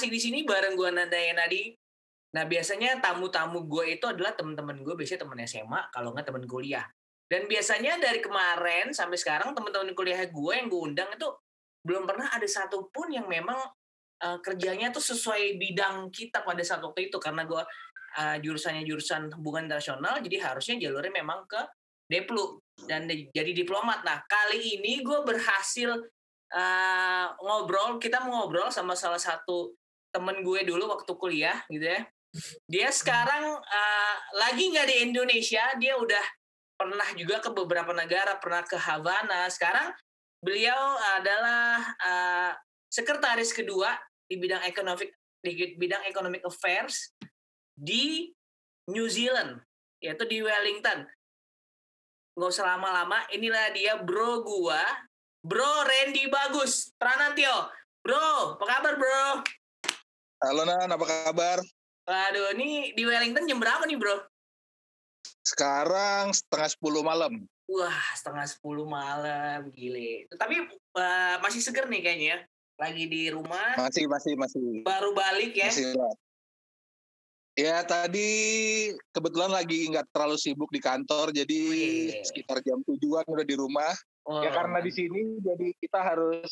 asik di sini bareng gue Nanda Nadi. Nah biasanya tamu-tamu gue itu adalah teman-teman gue, biasanya teman SMA, kalau nggak teman kuliah. Dan biasanya dari kemarin sampai sekarang teman-teman kuliah gue yang gue undang itu belum pernah ada satupun yang memang uh, kerjanya tuh sesuai bidang kita pada saat waktu itu karena gue uh, jurusannya jurusan hubungan internasional, jadi harusnya jalurnya memang ke Deplu dan di, jadi diplomat. Nah kali ini gue berhasil uh, ngobrol, kita mau ngobrol sama salah satu temen gue dulu waktu kuliah gitu ya. Dia sekarang uh, lagi nggak di Indonesia, dia udah pernah juga ke beberapa negara, pernah ke Havana. Sekarang beliau adalah uh, sekretaris kedua di bidang ekonomi di bidang economic affairs di New Zealand, yaitu di Wellington. Nggak usah lama-lama, inilah dia bro gua, bro Randy Bagus, Pranantio. Bro, apa kabar bro? Halo Nan, apa kabar? Waduh, ini di Wellington jam berapa nih, bro? Sekarang setengah sepuluh malam. Wah, setengah sepuluh malam, gile. Tapi uh, masih seger nih kayaknya ya. Lagi di rumah. Masih, masih, masih. Baru balik ya. Masih, Ya tadi kebetulan lagi nggak terlalu sibuk di kantor, jadi Wih. sekitar jam tujuan udah di rumah. Oh. Ya karena di sini jadi kita harus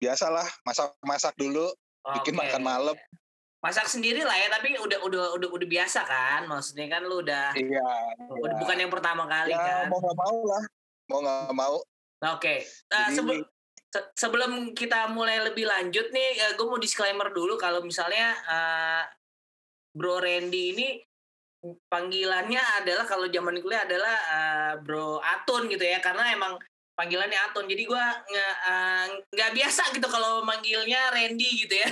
biasalah masak-masak dulu, okay. bikin makan malam masak sendiri lah ya tapi udah udah udah udah biasa kan maksudnya kan lu udah iya, udah iya. bukan yang pertama kali ya, kan mau nggak mau lah mau nggak mau oke okay. uh, sebelum se sebelum kita mulai lebih lanjut nih uh, eh, gue mau disclaimer dulu kalau misalnya uh, Bro Randy ini panggilannya adalah kalau zaman kuliah adalah uh, Bro Atun gitu ya karena emang panggilannya Aton. Jadi gue nggak uh, biasa gitu kalau manggilnya Randy gitu ya.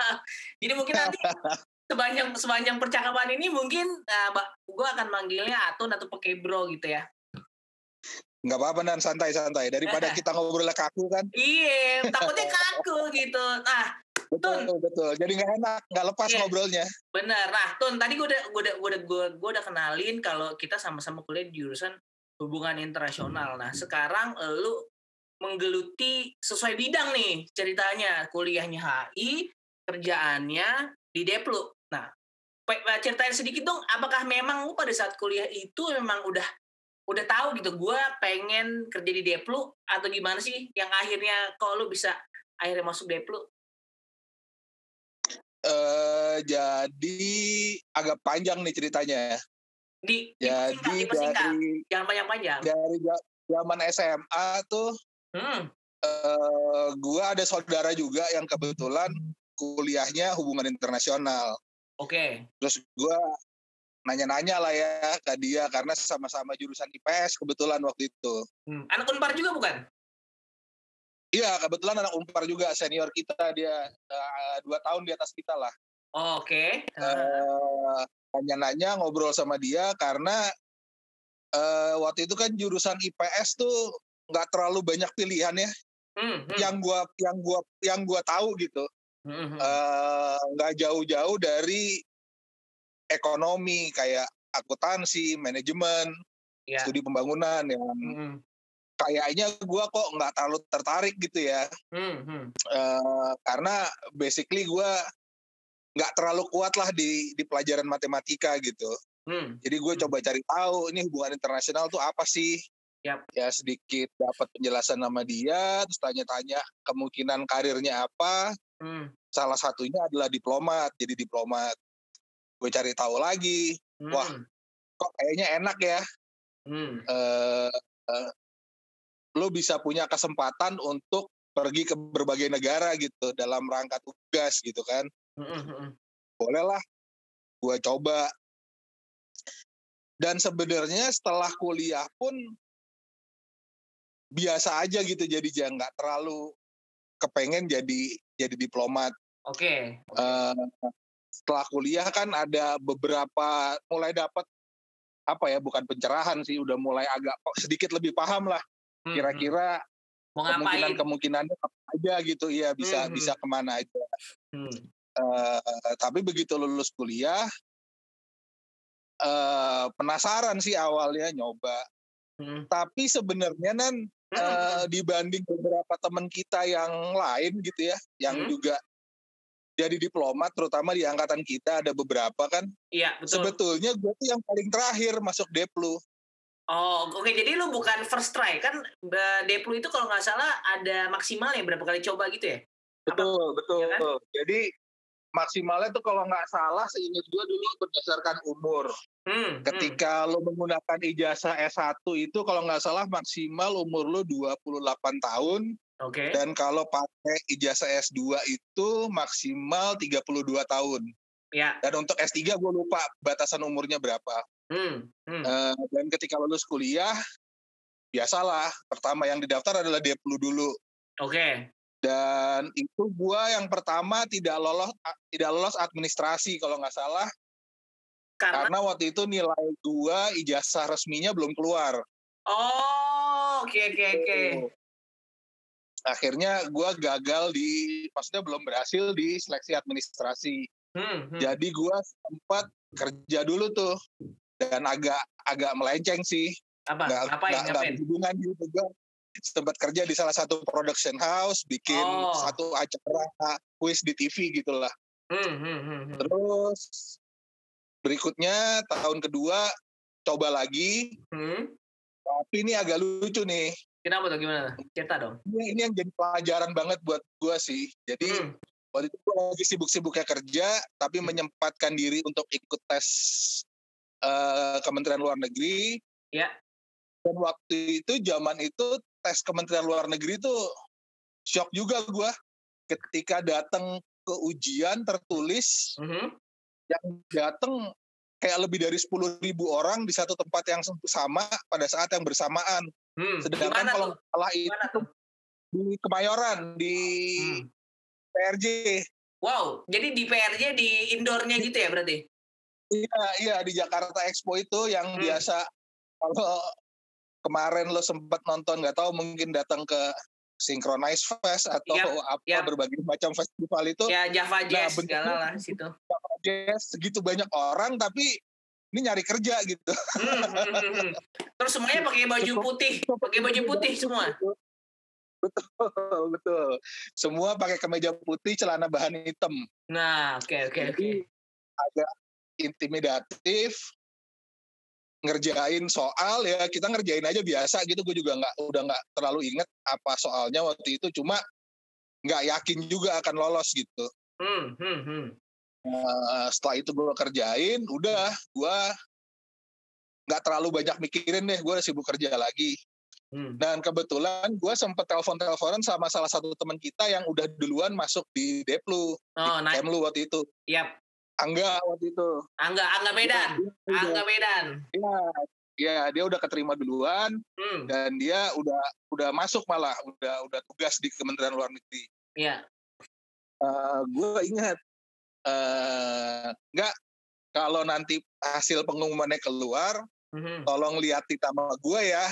Jadi mungkin nanti sepanjang sepanjang percakapan ini mungkin uh, gue akan manggilnya Aton atau pakai bro gitu ya. Nggak apa-apa dan santai-santai daripada kita ngobrol kaku kan. Iya takutnya kaku gitu. Nah betul Tun. betul. Jadi nggak enak nggak lepas yeah. ngobrolnya. Bener. Nah Tun tadi gue udah gue udah gue udah gue udah kenalin kalau kita sama-sama kuliah di jurusan hubungan internasional. Nah, sekarang lu menggeluti sesuai bidang nih ceritanya. Kuliahnya HI, kerjaannya di Deplu. Nah, ceritain sedikit dong, apakah memang lu pada saat kuliah itu memang udah udah tahu gitu, gue pengen kerja di Deplu atau gimana sih yang akhirnya kalau lu bisa akhirnya masuk Deplu? Uh, jadi agak panjang nih ceritanya. Di, Jadi dari jangan panjang-panjang. Dari zaman SMA tuh, hmm. uh, gua ada saudara juga yang kebetulan kuliahnya hubungan internasional. Oke. Okay. Terus gua nanya-nanya lah ya ke dia karena sama-sama jurusan IPS kebetulan waktu itu. Hmm. Anak unpar juga bukan? Iya, kebetulan anak unpar juga senior kita dia uh, dua tahun di atas kita lah. Oh, Oke. Okay. Uh, nanya-nanya ngobrol sama dia karena uh, waktu itu kan jurusan IPS tuh nggak terlalu banyak pilihan ya. Hmm, hmm. Yang gua yang gua yang gua tahu gitu. Hmm, hmm. uh, nggak jauh-jauh dari ekonomi kayak akuntansi, manajemen, yeah. studi pembangunan yang hmm, kayaknya gue kok nggak terlalu tertarik gitu ya, hmm, hmm. Uh, karena basically gue nggak terlalu kuat lah di di pelajaran matematika gitu. Hmm. Jadi gue hmm. coba cari tahu ini hubungan internasional tuh apa sih? Yep. Ya sedikit dapat penjelasan nama dia, terus tanya-tanya kemungkinan karirnya apa. Hmm. Salah satunya adalah diplomat, jadi diplomat. Gue cari tahu lagi, hmm. wah kok kayaknya enak ya. Hmm. Uh, uh, lo bisa punya kesempatan untuk pergi ke berbagai negara gitu dalam rangka tugas gitu kan. Boleh lah, gue coba. Dan sebenarnya setelah kuliah pun biasa aja gitu jadi jangan nggak terlalu kepengen jadi jadi diplomat. Oke. Okay. Uh, setelah kuliah kan ada beberapa mulai dapat apa ya bukan pencerahan sih udah mulai agak sedikit lebih paham lah kira-kira kemungkinan kemungkinannya apa aja gitu ya bisa hmm. bisa ke mana aja. Hmm. Uh, tapi begitu lulus kuliah uh, penasaran sih awalnya nyoba. Hmm. Tapi sebenarnya nan uh, dibanding beberapa teman kita yang lain gitu ya, yang hmm. juga jadi diplomat terutama di angkatan kita ada beberapa kan. Iya, betul. Sebetulnya gue tuh yang paling terakhir masuk Deplu. Oh, oke. Okay. Jadi lu bukan first try kan? Deplu itu kalau nggak salah ada maksimal ya berapa kali coba gitu ya? Betul, Apa? betul. Ya kan? Jadi maksimalnya tuh kalau nggak salah seingat gue dulu berdasarkan umur. Hmm, hmm. Ketika hmm. lo menggunakan ijazah S1 itu kalau nggak salah maksimal umur lo 28 tahun. Oke. Okay. Dan kalau pakai ijazah S2 itu maksimal 32 tahun. Ya. Dan untuk S3 gue lupa batasan umurnya berapa. Hmm, hmm. Uh, dan ketika lulus kuliah, biasalah pertama yang didaftar adalah Deplu dulu. Oke. Okay. Dan itu gua yang pertama tidak lolos tidak lolos administrasi kalau nggak salah. Karena? Karena waktu itu nilai gua ijazah resminya belum keluar. Oh, oke okay, oke okay, oke. Okay. Akhirnya gua gagal di maksudnya belum berhasil di seleksi administrasi. Hmm, hmm. Jadi gua sempat kerja dulu tuh dan agak agak melenceng sih. Apa? Gak, Ngapain? Gak, Gak hubungan gitu. Gue sempat kerja di salah satu production house, bikin oh. satu acara quiz di TV gitulah. Hmm, hmm, hmm, hmm. Terus berikutnya tahun kedua coba lagi. Hmm. Tapi ini agak lucu nih. Kenapa tuh gimana? Cerita dong. Ini, ini yang jadi pelajaran banget buat gue sih. Jadi hmm. waktu itu gue lagi sibuk-sibuknya kerja, tapi hmm. menyempatkan diri untuk ikut tes uh, Kementerian Luar Negeri. Ya. Dan waktu itu zaman itu tes Kementerian Luar Negeri itu shock juga gue ketika datang ke ujian tertulis mm -hmm. yang datang kayak lebih dari sepuluh ribu orang di satu tempat yang sama pada saat yang bersamaan. Hmm. Sedangkan kalau salah itu di Kemayoran di hmm. PRJ. Wow, jadi di PRJ di indoornya gitu ya berarti? Iya, iya di Jakarta Expo itu yang hmm. biasa kalau kemarin lo sempat nonton nggak tahu mungkin datang ke Synchronize Fest atau yep, apa yep. berbagai macam festival itu. Ya Java nah, Jazz nah, segala lah situ. Java Jazz segitu banyak orang tapi ini nyari kerja gitu. Hmm, hmm, hmm, hmm. Terus semuanya pakai baju putih, pakai baju putih semua. Betul, betul. Semua pakai kemeja putih, celana bahan hitam. Nah, oke okay, oke okay, oke. Okay. Agak intimidatif, ngerjain soal ya kita ngerjain aja biasa gitu. Gue juga nggak udah nggak terlalu inget apa soalnya waktu itu. Cuma nggak yakin juga akan lolos gitu. Hmm, hmm, hmm. Uh, setelah itu gue kerjain udah gue nggak terlalu banyak mikirin deh. Gue sibuk kerja lagi. Hmm. dan kebetulan gue sempet telepon teleponan sama salah satu teman kita yang udah duluan masuk di Deplu oh, di Kemlu waktu itu. Yep. Angga waktu itu. Angga, Angga Medan. Ya, Angga Medan. Iya, ya dia udah keterima duluan hmm. dan dia udah udah masuk malah udah udah tugas di Kementerian Luar Negeri. Iya. Uh, gue ingat uh, nggak kalau nanti hasil pengumumannya keluar, mm-hmm. tolong lihat di nama gue ya.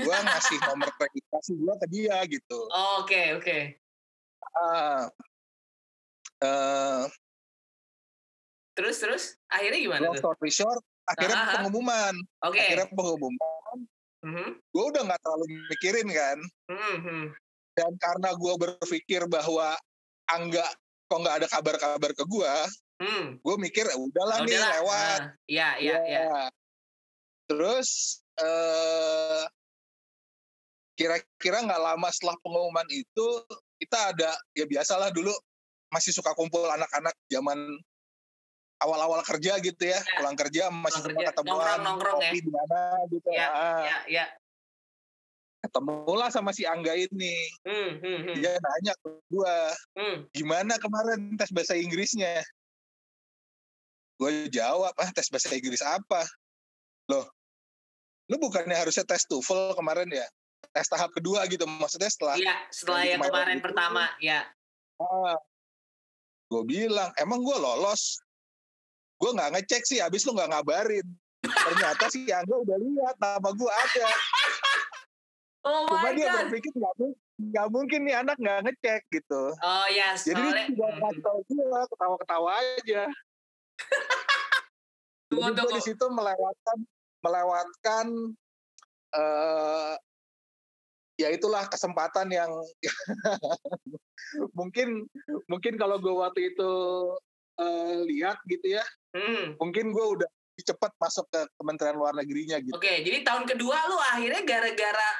Gue ngasih nomor registrasi gue ke dia gitu. Oke oh, oke. Okay, okay. uh, uh, Terus terus akhirnya gimana? Long story short, akhirnya Aha. pengumuman. Oke. Okay. Akhirnya pengumuman. Mm-hmm. Gue udah nggak terlalu mikirin kan. Mm-hmm. Dan karena gue berpikir bahwa Angga kok nggak ada kabar-kabar ke gue, mm. gue mikir ya udahlah oh, nih udahlah. lewat. Iya iya iya. Terus uh, kira-kira nggak lama setelah pengumuman itu kita ada ya biasalah dulu masih suka kumpul anak-anak zaman awal-awal kerja gitu ya, ya. pulang kerja masih pulang kerja. ketemu nongkrong, nongkrong ya. di mana gitu ya. Ya, ya. Ketemulah sama si Angga ini. Hmm, hmm, hmm. Dia nanya ke gue, hmm. gimana kemarin tes bahasa Inggrisnya? Gue jawab, ah tes bahasa Inggris apa? Loh, lu bukannya harusnya tes TOEFL kemarin ya? Tes tahap kedua gitu, maksudnya setelah... Iya, setelah yang kemarin itu, pertama, ya. Ah, gue bilang, emang gue lolos? Gue nggak ngecek sih abis lu nggak ngabarin. Ternyata si Angga udah lihat nama gue ada. Oh cuma dia God. berpikir nggak nggak mungkin nih anak nggak ngecek gitu. Oh ya yes, jadi dia tidak kasih tau gue ketawa-ketawa aja. Jadi gue di situ melewatkan melewatkan uh, ya itulah kesempatan yang mungkin mungkin kalau gue waktu itu uh, lihat gitu ya hmm. mungkin gue udah cepat masuk ke Kementerian Luar Negerinya gitu. Oke, jadi tahun kedua lu akhirnya gara-gara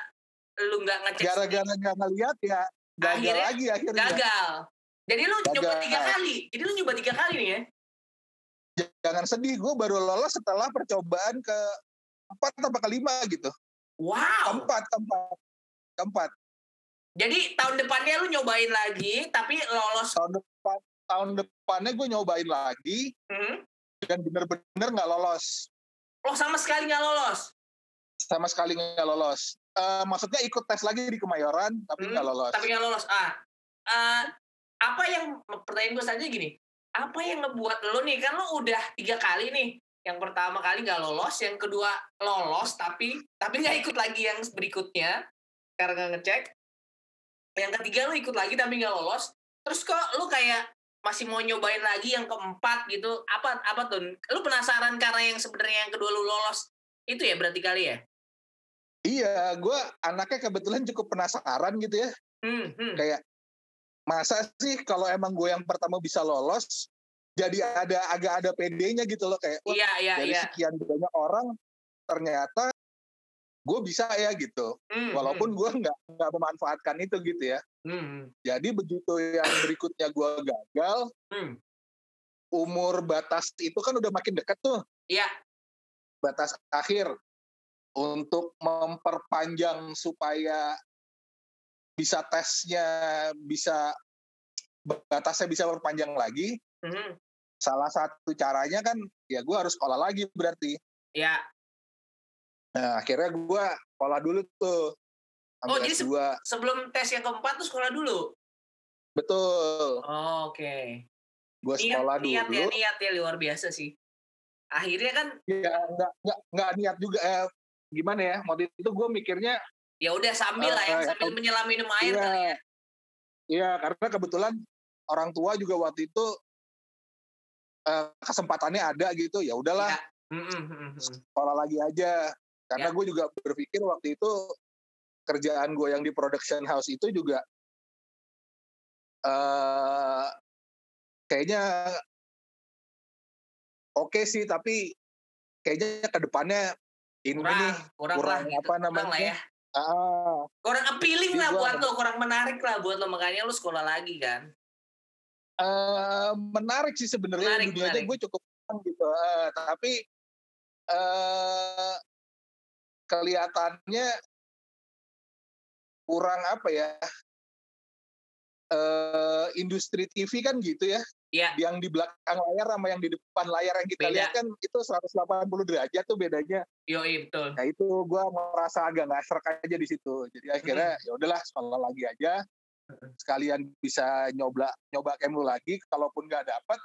lu nggak ngecek gara-gara nggak ngeliat ya gagal akhirnya, lagi akhirnya. Gagal. Jadi lu gagal. nyoba tiga kali. Jadi lu nyoba tiga kali nih ya? Jangan sedih, gue baru lolos setelah percobaan ke empat atau kelima gitu. Wow. Keempat, keempat, keempat. Jadi tahun depannya lu nyobain lagi, tapi lolos. Tahun tahun depannya gue nyobain lagi, hmm? dan bener-bener nggak lolos. Oh sama sekali nggak lolos? Sama sekali nggak lolos. Uh, maksudnya ikut tes lagi di Kemayoran, tapi nggak hmm, lolos. Tapi nggak lolos. Ah, uh, apa yang pertanyaan gue saja gini? Apa yang ngebuat lo nih? Kan lo udah tiga kali nih. Yang pertama kali nggak lolos, yang kedua lolos tapi tapi nggak ikut lagi yang berikutnya karena nggak ngecek. Yang ketiga lo ikut lagi tapi nggak lolos. Terus kok lo kayak masih mau nyobain lagi yang keempat gitu. Apa apa tuh lu penasaran karena yang sebenarnya yang kedua lu lolos? Itu ya berarti kali ya? Iya gue anaknya kebetulan cukup penasaran gitu ya. Hmm, hmm. kayak masa sih kalau emang gue yang pertama bisa lolos jadi ada agak ada PD-nya gitu loh kayak iya, iya, dari iya. sekian banyak orang ternyata gue bisa ya gitu hmm, walaupun hmm. gue nggak nggak memanfaatkan itu gitu ya hmm. jadi begitu yang berikutnya gue gagal hmm. umur batas itu kan udah makin dekat tuh iya batas akhir untuk memperpanjang supaya bisa tesnya bisa batasnya bisa berpanjang lagi hmm. salah satu caranya kan ya gue harus sekolah lagi berarti Iya. Nah, akhirnya gue sekolah dulu tuh. Oh, jadi se gua. sebelum tes yang keempat tuh sekolah dulu? Betul. Oh, Oke. Okay. Gue sekolah niat, dulu. Niat ya, niat ya, luar biasa sih. Akhirnya kan? Ya, nggak, nggak, nggak niat juga. Eh, gimana ya, waktu itu gue mikirnya. Ya udah sambil uh, lah, ya, sambil uh, menyelam minum air iya, kali ya. Iya, karena kebetulan orang tua juga waktu itu uh, kesempatannya ada gitu. Ya udahlah. Ya. Mm -hmm. Sekolah lagi aja karena ya. gue juga berpikir waktu itu kerjaan gue yang di production house itu juga uh, kayaknya oke okay sih tapi kayaknya ke depannya ini kurang, nih kurang, kurang lah, apa gitu. namanya kurang lah ya. Ah, kurang appealing lah buat lo, kurang menarik lah buat lo makanya lo sekolah lagi kan. Uh, menarik sih sebenarnya gue cukup gitu, uh, tapi uh, kelihatannya kurang apa ya uh, industri TV kan gitu ya. Iya. Yang di belakang layar sama yang di depan layar yang kita Beda. lihat kan itu 180 derajat tuh bedanya. Yo, iya betul. Nah itu gue merasa agak nggak serak aja di situ. Jadi akhirnya hmm. ya udahlah sekolah lagi aja. Sekalian bisa nyoba nyoba kemlu lagi. Kalaupun nggak dapat,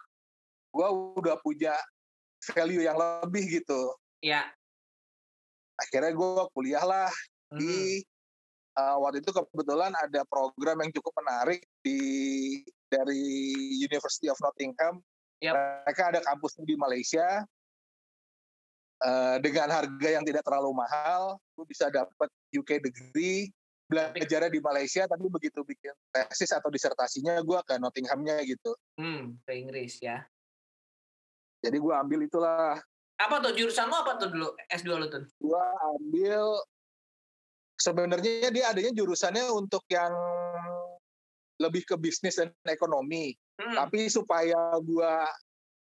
gue udah punya value yang lebih gitu. Iya akhirnya gue kuliah lah hmm. di uh, waktu itu kebetulan ada program yang cukup menarik di dari University of Nottingham. Yep. Mereka ada kampus di Malaysia uh, dengan harga yang tidak terlalu mahal. Gue bisa dapat UK degree belajarnya di Malaysia, tapi begitu bikin tesis atau disertasinya gue ke Nottinghamnya gitu. Hmm, ke Inggris ya. Jadi gue ambil itulah apa tuh jurusan lo apa tuh dulu S2 lo tuh? Gua ambil sebenarnya dia adanya jurusannya untuk yang lebih ke bisnis dan ekonomi. Hmm. Tapi supaya gua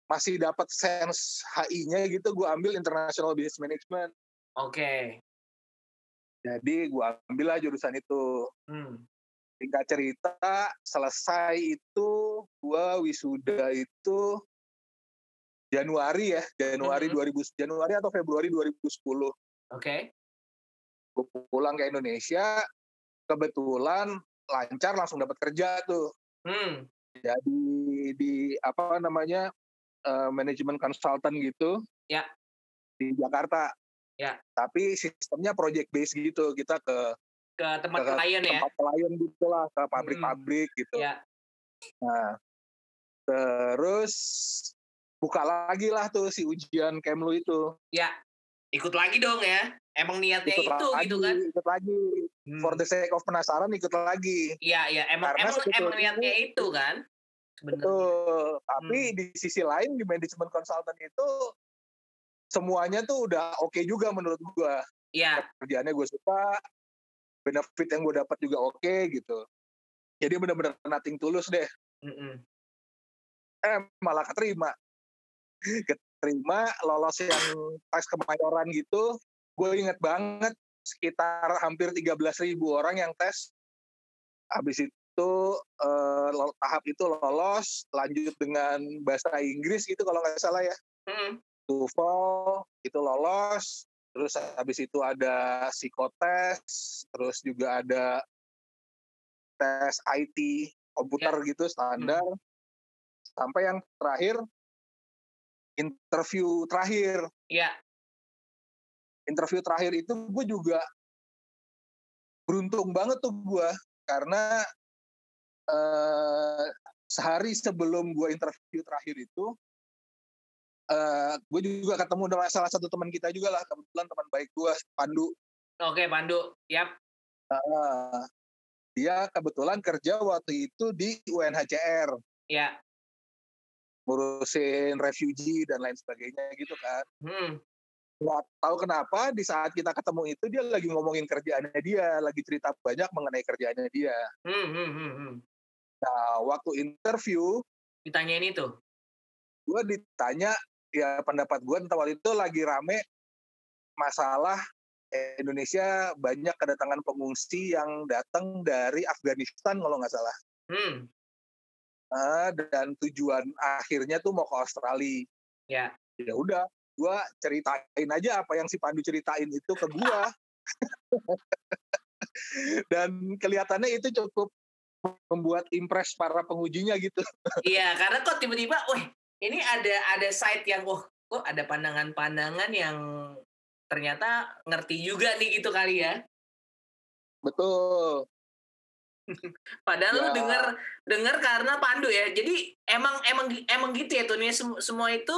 masih dapat sense HI-nya gitu, gua ambil International Business Management. Oke. Okay. Jadi gua ambil lah jurusan itu. Hmm. Tingkat cerita, selesai itu gua wisuda itu Januari ya, Januari mm -hmm. 2000 Januari atau Februari 2010. Oke. Okay. Gue pulang ke Indonesia, kebetulan lancar langsung dapat kerja tuh. Hmm. Jadi di apa namanya uh, manajemen konsultan gitu. Ya. Di Jakarta. Ya. Tapi sistemnya project base gitu. Kita ke ke tempat ke, klien ya. Tempat klien gitu lah, ke pabrik-pabrik hmm. gitu. Ya. Nah, terus buka lagi lah tuh si ujian Kemlu itu. Ya, ikut lagi dong ya. emang niatnya ikut itu lagi, gitu kan? ikut lagi. Hmm. for the sake of penasaran ikut lagi. Iya iya. Emang Karena emang emang niatnya itu, itu kan betul. Tapi hmm. di sisi lain di manajemen konsultan itu semuanya tuh udah oke okay juga menurut gua. Iya. Kerjaannya gue suka benefit yang gue dapat juga oke okay, gitu. Jadi benar-benar nating tulus deh. Mm -mm. eh malah keterima keterima lolos yang tes kemayoran gitu gue inget banget sekitar hampir 13 ribu orang yang tes. Habis itu eh, tahap itu lolos, lanjut dengan bahasa Inggris gitu kalau nggak salah ya. Hmm. TOEFL itu lolos, terus habis itu ada psikotes, terus juga ada tes IT komputer ya. gitu standar. Hmm. Sampai yang terakhir interview terakhir. Iya. Interview terakhir itu gue juga beruntung banget tuh gue karena uh, sehari sebelum gue interview terakhir itu uh, gue juga ketemu dengan salah satu teman kita juga lah kebetulan teman baik gue Pandu. Oke Pandu. Yap. Uh, dia kebetulan kerja waktu itu di UNHCR ya ngurusin refugee dan lain sebagainya gitu kan hmm nggak tahu kenapa di saat kita ketemu itu dia lagi ngomongin kerjaannya dia, lagi cerita banyak mengenai kerjaannya dia. Hmm, hmm, hmm, hmm. Nah, waktu interview ditanyain itu, gue ditanya ya pendapat gue tentang waktu itu lagi rame masalah Indonesia banyak kedatangan pengungsi yang datang dari Afghanistan kalau nggak salah. Hmm. Nah, dan tujuan akhirnya tuh mau ke Australia. Ya. Ya udah, gue ceritain aja apa yang si Pandu ceritain itu ke gue dan kelihatannya itu cukup membuat impress para pengujinya gitu iya karena kok tiba-tiba wah ini ada ada site yang wah kok ada pandangan-pandangan yang ternyata ngerti juga nih gitu kali ya betul Padahal ya. lu denger denger karena Pandu ya. Jadi emang emang emang gitu ya tuh nih semua itu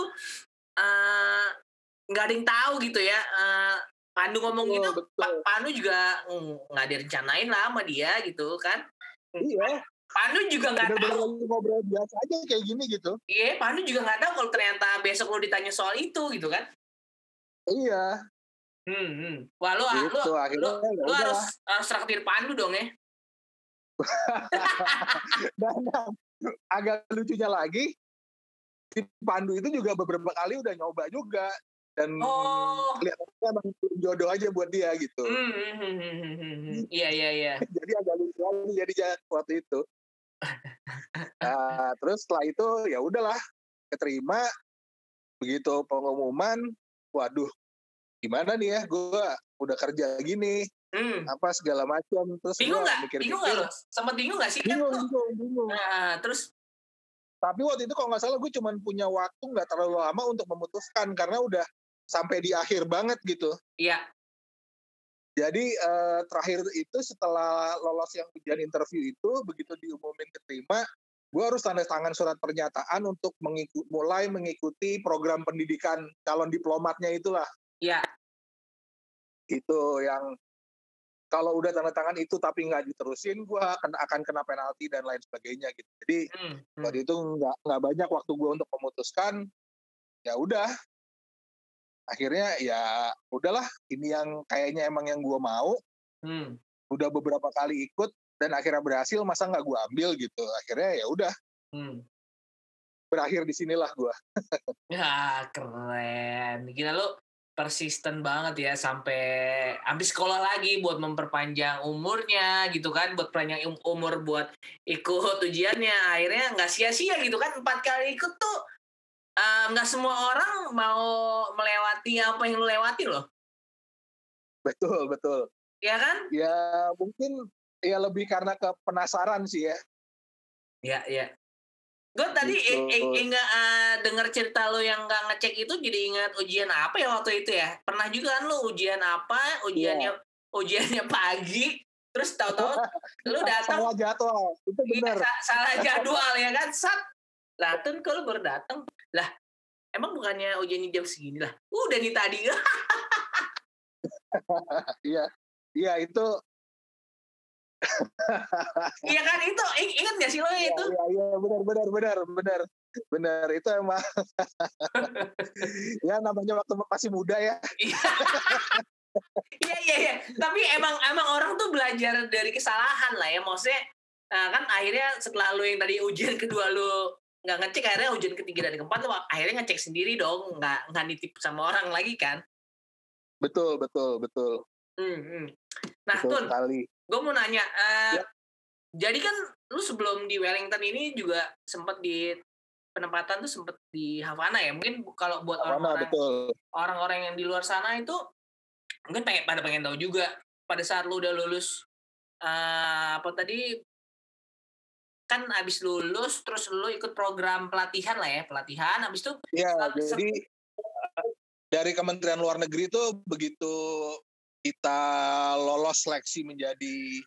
Eh, nggak uh, ada yang tahu gitu ya. Uh, Pandu ngomong gitu Pak Pandu juga nggak mm, direncanain lah sama dia gitu kan. Iya. Pandu juga nggak tahu. ngobrol biasa aja kayak gini gitu. Iya Pandu juga nggak tahu kalau ternyata besok lo ditanya soal itu gitu kan. Iya. Hmm, hmm. wah lo gitu, lo, lo, ya lo harus harus traktir Pandu dong ya dan agak lucunya lagi si Pandu itu juga beberapa kali udah nyoba juga dan oh. kelihatannya emang jodoh aja buat dia gitu. Hmm, hmm, hmm, iya iya iya. jadi agak lucu aja jadi waktu itu. nah, terus setelah itu ya udahlah keterima begitu pengumuman, waduh gimana nih ya gue udah kerja gini hmm. apa segala macam terus bingung nggak bingung nggak sempat bingung nggak sih bingung, kan bingung, bingung. Nah, terus tapi waktu itu kalau nggak salah gue cuma punya waktu nggak terlalu lama untuk memutuskan karena udah sampai di akhir banget gitu. Iya. Jadi eh, terakhir itu setelah lolos yang ujian interview itu begitu diumumin keterima, gue harus tanda tangan surat pernyataan untuk mengiku, mulai mengikuti program pendidikan calon diplomatnya itulah. Iya. Itu yang kalau udah tanda tangan itu tapi nggak diterusin gue akan akan kena penalti dan lain sebagainya gitu. Jadi hmm, hmm. waktu itu nggak nggak banyak waktu gue untuk memutuskan ya udah. Akhirnya ya udahlah ini yang kayaknya emang yang gue mau. Hmm. udah beberapa kali ikut dan akhirnya berhasil masa nggak gue ambil gitu. Akhirnya ya udah. Hmm. berakhir di sinilah gue ya keren. Gila lo persisten banget ya sampai habis sekolah lagi buat memperpanjang umurnya gitu kan buat panjang um, umur buat ikut ujiannya. Akhirnya nggak sia-sia gitu kan empat kali ikut tuh nggak uh, semua orang mau melewati apa yang lu lewati loh. Betul betul. Ya kan? Ya mungkin ya lebih karena ke penasaran sih ya. Ya ya Gue tadi gitu. ingat uh, denger cerita lo yang nggak ngecek itu jadi ingat ujian apa ya waktu itu ya? Pernah juga kan lo ujian apa? Ujiannya yeah. ujiannya pagi, terus tahu-tahu lu datang salah jadwal. Itu benar. Iya, salah jadwal ya kan? Sat. Lah tuh kalau baru datang. Lah emang bukannya ujiannya jam segini lah? Udah nih tadi. Iya, iya itu. iya kan itu ingat gak sih lo iya, itu? Iya, iya, benar, benar, benar, benar, benar itu emang. ya namanya waktu masih muda ya. Iya. iya iya iya. Tapi emang emang orang tuh belajar dari kesalahan lah ya. Maksudnya nah kan akhirnya setelah lu yang tadi ujian kedua lu nggak ngecek akhirnya ujian ketiga dan keempat lu akhirnya ngecek sendiri dong nggak nggak nitip sama orang lagi kan betul betul betul hmm, hmm. nah betul Tun gue mau nanya uh, ya. jadi kan lu sebelum di Wellington ini juga sempat di penempatan tuh sempat di Havana ya? Mungkin kalau buat orang-orang orang-orang yang di luar sana itu mungkin pengen pada pengen tahu juga pada saat lu udah lulus uh, apa tadi? Kan abis lulus terus lu ikut program pelatihan lah ya pelatihan abis itu ya jadi dari Kementerian Luar Negeri itu begitu kita lolos seleksi menjadi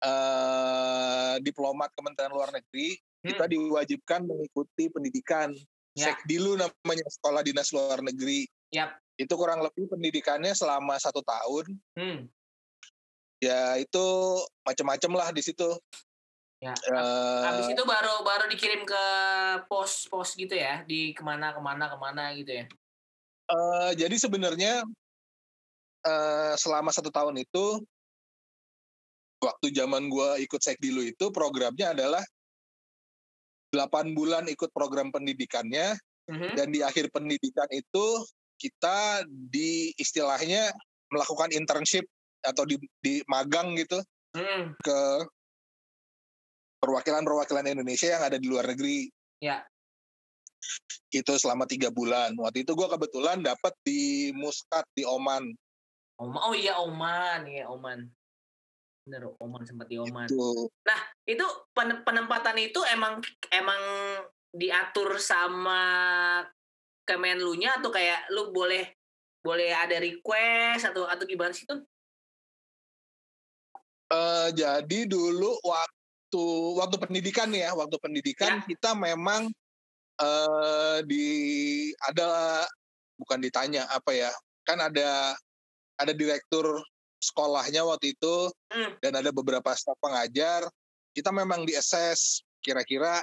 uh, diplomat Kementerian Luar Negeri hmm. kita diwajibkan mengikuti pendidikan ya. Sekdilu namanya Sekolah Dinas Luar Negeri yep. itu kurang lebih pendidikannya selama satu tahun hmm. ya itu macam-macam lah di situ Ya. Uh, Habis itu baru baru dikirim ke pos-pos gitu ya, di ke mana ke mana ke mana gitu ya. Uh, jadi sebenarnya uh, selama satu tahun itu, waktu zaman gue ikut sekdilu itu programnya adalah 8 bulan ikut program pendidikannya, uh-huh. dan di akhir pendidikan itu kita di istilahnya melakukan internship atau di, di magang gitu hmm. ke perwakilan-perwakilan Indonesia yang ada di luar negeri. Ya. Itu selama tiga bulan. Waktu itu gue kebetulan dapat di Muscat di Oman. Oman, oh iya Oman, iya Oman. Bener, Oman sempat di Oman. Itu. Nah, itu penempatan itu emang emang diatur sama Kemenlu-nya atau kayak lu boleh boleh ada request atau atau gimana sih tuh? Uh, jadi dulu waktu waktu waktu pendidikan ya, waktu pendidikan ya. kita memang uh, di ada bukan ditanya apa ya, kan ada ada direktur sekolahnya waktu itu hmm. dan ada beberapa staf pengajar. Kita memang di assess kira-kira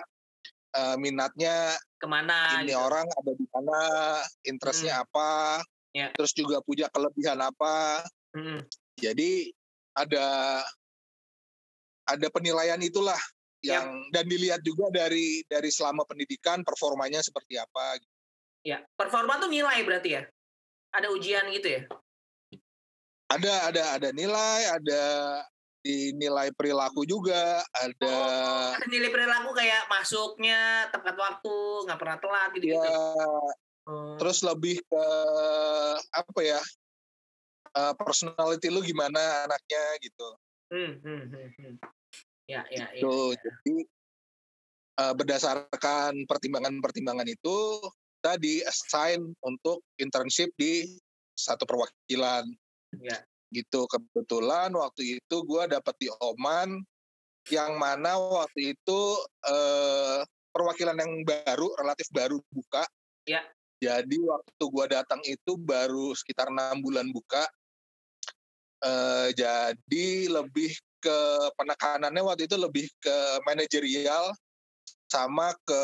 uh, minatnya ke mana ini gitu. orang ada di mana, interestnya hmm. apa, ya. terus juga punya kelebihan apa. Hmm. Jadi ada ada penilaian itulah yang ya. dan dilihat juga dari dari selama pendidikan performanya seperti apa. Ya, performa tuh nilai berarti ya? Ada ujian gitu ya? Ada ada ada nilai, ada dinilai perilaku juga, ada oh, ada nilai perilaku kayak masuknya tepat waktu, nggak pernah telat gitu. -gitu. Ya, hmm. Terus lebih ke apa ya? Uh, personality lu gimana anaknya gitu. Hmm, hmm, hmm, hmm. Ya, ya, ya, ya. Jadi uh, berdasarkan pertimbangan-pertimbangan itu kita di assign untuk internship di satu perwakilan. Ya. Gitu kebetulan waktu itu gue dapat di Oman yang mana waktu itu uh, perwakilan yang baru relatif baru buka. Ya. Jadi waktu gue datang itu baru sekitar enam bulan buka. Uh, jadi lebih ke penekanannya waktu itu lebih ke manajerial sama ke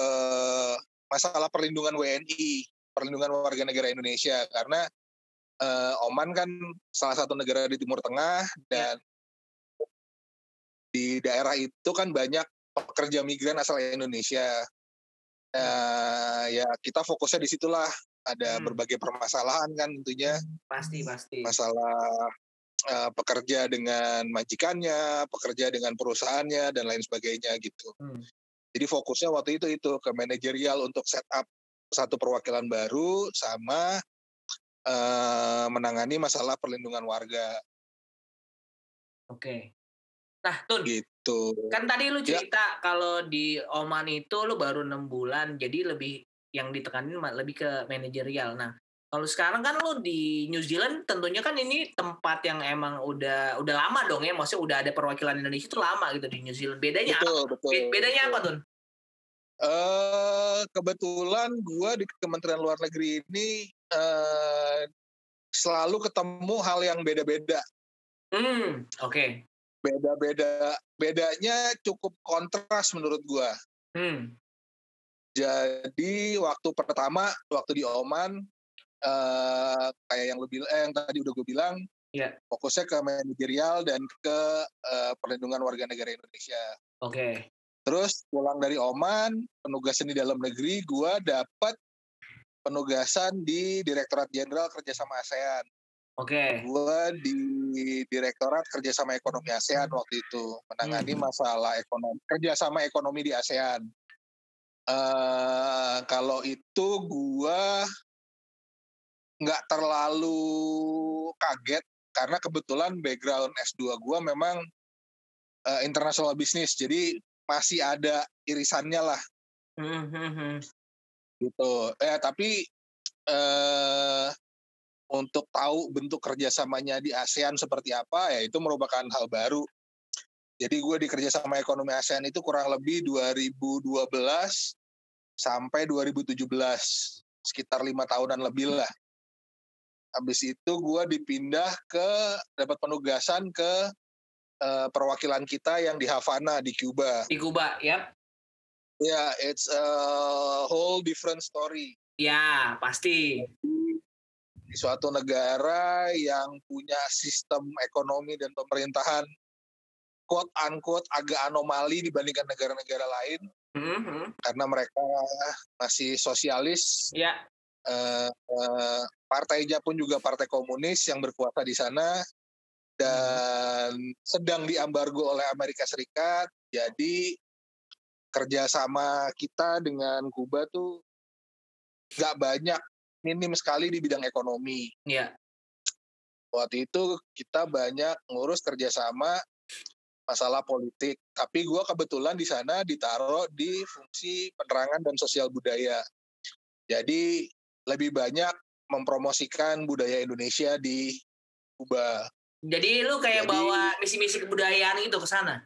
masalah perlindungan WNI, perlindungan warga negara Indonesia karena uh, Oman kan salah satu negara di Timur Tengah dan ya. di daerah itu kan banyak pekerja migran asal Indonesia. Uh, ya kita fokusnya di situlah ada hmm. berbagai permasalahan kan tentunya. Pasti pasti. Masalah uh, pekerja dengan majikannya, pekerja dengan perusahaannya dan lain sebagainya gitu. Hmm. Jadi fokusnya waktu itu itu ke manajerial untuk setup satu perwakilan baru sama uh, menangani masalah perlindungan warga. Oke. Nah, Tun. Gitu. Kan tadi lu ya. cerita ya. kalau di Oman itu lu baru enam bulan, jadi lebih yang ditekanin lebih ke manajerial. Nah, kalau sekarang kan lo di New Zealand tentunya kan ini tempat yang emang udah udah lama dong ya, maksudnya udah ada perwakilan Indonesia itu lama gitu di New Zealand. Bedanya betul, apa? Betul, Bedanya betul. apa tuh? Uh, kebetulan gue di Kementerian Luar Negeri ini uh, selalu ketemu hal yang beda-beda. Hmm, oke. Okay. Beda-beda, bedanya cukup kontras menurut gua. Hmm. Jadi waktu pertama, waktu di Oman, uh, kayak yang lebih, eh, yang tadi udah gue bilang, yeah. fokusnya ke manajerial dan ke uh, perlindungan warga negara Indonesia. Oke. Okay. Terus pulang dari Oman, penugasan di dalam negeri, gue dapat penugasan di Direktorat Jenderal Kerjasama ASEAN. Oke. Okay. Gue di Direktorat Kerjasama Ekonomi ASEAN waktu itu menangani hmm. masalah ekonomi kerjasama ekonomi di ASEAN. Uh, kalau itu gue nggak terlalu kaget karena kebetulan background S2 gue memang uh, international business jadi masih ada irisannya lah. Mm-hmm. Gitu. Eh tapi uh, untuk tahu bentuk kerjasamanya di ASEAN seperti apa ya itu merupakan hal baru. Jadi gue di kerjasama ekonomi ASEAN itu kurang lebih 2012 sampai 2017 sekitar lima tahunan lebih lah. Habis itu gue dipindah ke dapat penugasan ke uh, perwakilan kita yang di Havana di Cuba. Di Cuba, ya. Ya, yeah, it's a whole different story. Ya, pasti di suatu negara yang punya sistem ekonomi dan pemerintahan quote unquote agak anomali dibandingkan negara-negara lain mm-hmm. karena mereka masih sosialis. Ya. Uh, uh, partainya pun juga partai komunis yang berkuasa di sana dan hmm. sedang diambargo oleh Amerika Serikat. Jadi kerjasama kita dengan Kuba tuh nggak banyak minim sekali di bidang ekonomi. Iya. Waktu itu kita banyak ngurus kerjasama masalah politik. Tapi gue kebetulan di sana ditaruh di fungsi penerangan dan sosial budaya. Jadi lebih banyak mempromosikan budaya Indonesia di Kuba. Jadi lu kayak Jadi, bawa misi-misi kebudayaan itu ke sana?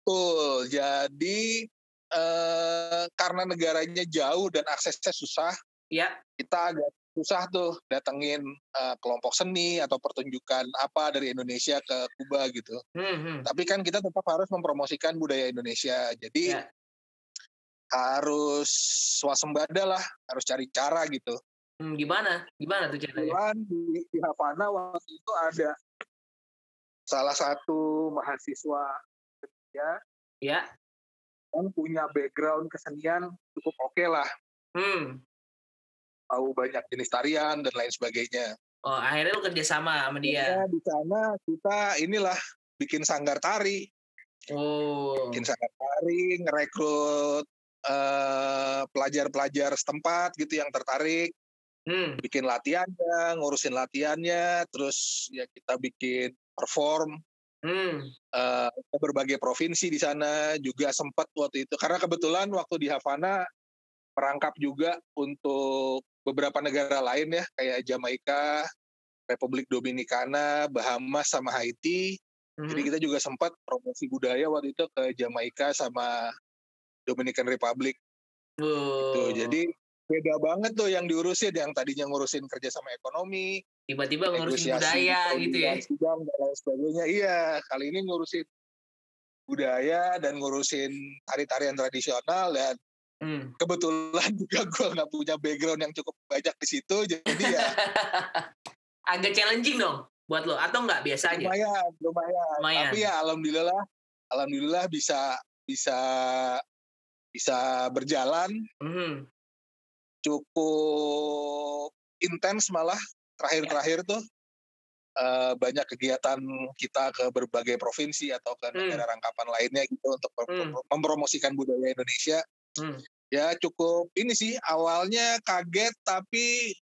Betul. Jadi eh, karena negaranya jauh dan aksesnya susah, ya kita agak susah tuh datengin uh, kelompok seni atau pertunjukan apa dari Indonesia ke Kuba gitu. Hmm, hmm. Tapi kan kita tetap harus mempromosikan budaya Indonesia. Jadi ya. harus swasembada lah, harus cari cara gitu. Hmm, gimana? Gimana tuh caranya? Di, di Havana waktu itu ada salah satu mahasiswa ya, ya. yang punya background kesenian cukup oke okay lah. Hmm tahu banyak jenis tarian dan lain sebagainya. Oh, akhirnya lu kerja sama sama dia. Ya, di sana kita inilah bikin sanggar tari. Oh. Bikin sanggar tari, ngerekrut uh, pelajar-pelajar setempat gitu yang tertarik. Hmm. Bikin latihannya, ngurusin latihannya, terus ya kita bikin perform. Hmm. Uh, berbagai provinsi di sana juga sempat waktu itu karena kebetulan waktu di Havana merangkap juga untuk beberapa negara lain ya kayak Jamaika, Republik Dominikana, Bahamas sama Haiti. Mm-hmm. Jadi kita juga sempat promosi budaya waktu itu ke Jamaika sama Dominican Republic. Oh. Gitu. Jadi beda banget tuh yang diurusin yang tadinya ngurusin kerja sama ekonomi, tiba-tiba ngurusin budaya gitu ya. Sidang dan lain sebagainya. Iya, kali ini ngurusin budaya dan ngurusin tari-tarian tradisional dan Hmm. Kebetulan juga gue nggak punya background yang cukup banyak di situ, jadi ya agak challenging dong buat lo atau nggak biasa aja? Lumayan, lumayan, lumayan. Tapi ya alhamdulillah, alhamdulillah bisa bisa bisa berjalan. Hmm. Cukup intens malah terakhir-terakhir tuh uh, banyak kegiatan kita ke berbagai provinsi atau ke hmm. negara rangkapan lainnya gitu untuk hmm. mempromosikan budaya Indonesia Hmm. Ya cukup ini sih awalnya kaget tapi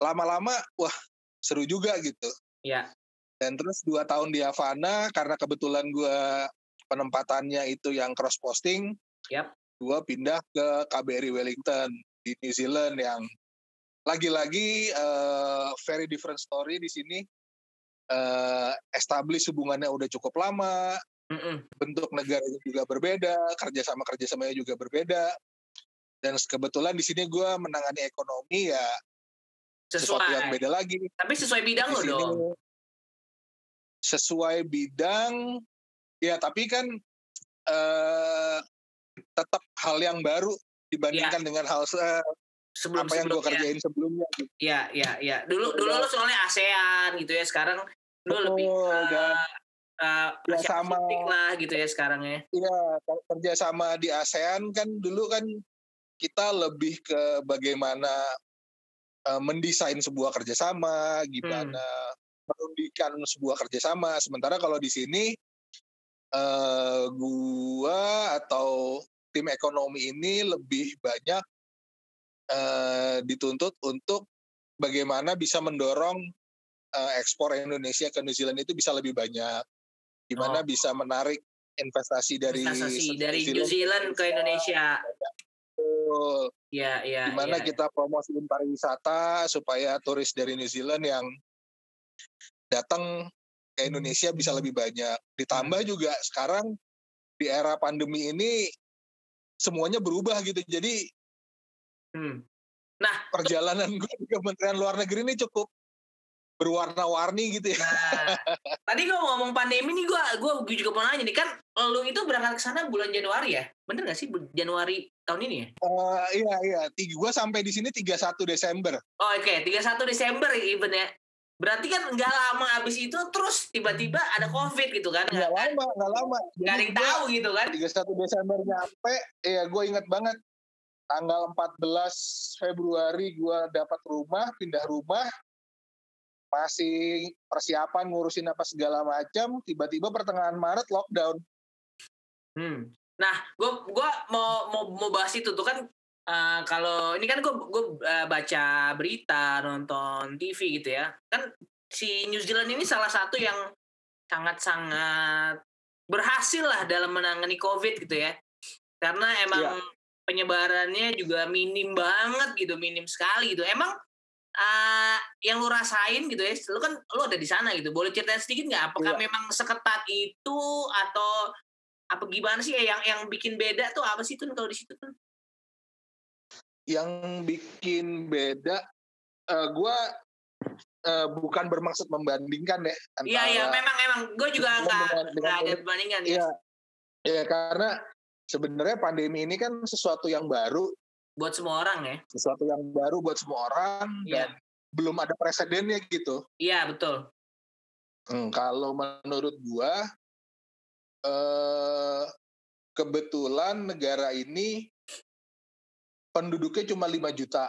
lama-lama wah seru juga gitu. Ya. Dan terus dua tahun di Havana karena kebetulan gue penempatannya itu yang cross posting. Yep. Gue pindah ke KBRI Wellington di New Zealand yang lagi-lagi uh, very different story di sini. Uh, establish hubungannya udah cukup lama, Mm-mm. bentuk negaranya juga berbeda, kerjasama kerjasamanya juga berbeda. Dan kebetulan di sini gue menangani ekonomi ya sesuatu yang beda lagi. Tapi sesuai bidang lo dong. Sesuai bidang, ya tapi kan uh, tetap hal yang baru dibandingkan ya. dengan hal sebelum apa yang gue kerjain sebelumnya. Iya, iya, iya. Dulu dulu lo soalnya ASEAN gitu ya, sekarang lo oh, lebih uh, uh, ya sama lah gitu ya sekarang ya. Iya, kerja sama di ASEAN kan dulu kan kita lebih ke bagaimana uh, mendesain sebuah kerjasama, gimana hmm. merundikan sebuah kerjasama. Sementara kalau di sini uh, gua atau tim ekonomi ini lebih banyak uh, dituntut untuk bagaimana bisa mendorong uh, ekspor Indonesia ke New Zealand itu bisa lebih banyak. Gimana oh. bisa menarik investasi dari investasi dari New Zealand ke Indonesia. Iya, iya. Gimana ya. kita promosiin pariwisata supaya turis dari New Zealand yang datang ke Indonesia bisa lebih banyak. Ditambah hmm. juga sekarang di era pandemi ini semuanya berubah gitu. Jadi Hmm. Nah, perjalanan gue di Kementerian Luar Negeri ini cukup berwarna-warni gitu ya. Nah, tadi gue ngomong pandemi nih gue gue juga mau nanya nih kan lu itu berangkat ke sana bulan Januari ya? Bener gak sih Januari tahun ini ya? Uh, iya iya, tiga gue sampai di sini 31 Desember. Oh, oke, okay. 31 Desember even ya. Berarti kan nggak lama abis itu terus tiba-tiba ada COVID gitu kan? Nggak lama, nggak lama. Gak ada yang tahu gitu kan? 31 Desember nyampe, iya gue inget banget tanggal 14 Februari gue dapat rumah, pindah rumah, masih persiapan ngurusin apa segala macam, tiba-tiba pertengahan Maret lockdown. Hmm. Nah, gue gua mau mau mau bahas itu tuh kan uh, kalau ini kan gue gue uh, baca berita, nonton TV gitu ya, kan si New Zealand ini salah satu yang sangat-sangat berhasil lah dalam menangani COVID gitu ya, karena emang yeah penyebarannya juga minim banget gitu, minim sekali gitu. Emang uh, yang lu rasain gitu ya, lu kan lu ada di sana gitu. Boleh ceritain sedikit nggak? Apakah iya. memang seketat itu atau apa gimana sih yang yang bikin beda tuh apa sih tuh kalau di situ tuh? Yang bikin beda, uh, gue uh, bukan bermaksud membandingkan ya. Iya iya memang memang gue juga nggak ada perbandingan ya. Iya, ya, karena sebenarnya pandemi ini kan sesuatu yang baru buat semua orang ya. Sesuatu yang baru buat semua orang yeah. dan belum ada presidennya gitu. Iya, betul. Hmm, kalau menurut gua eh kebetulan negara ini penduduknya cuma 5 juta.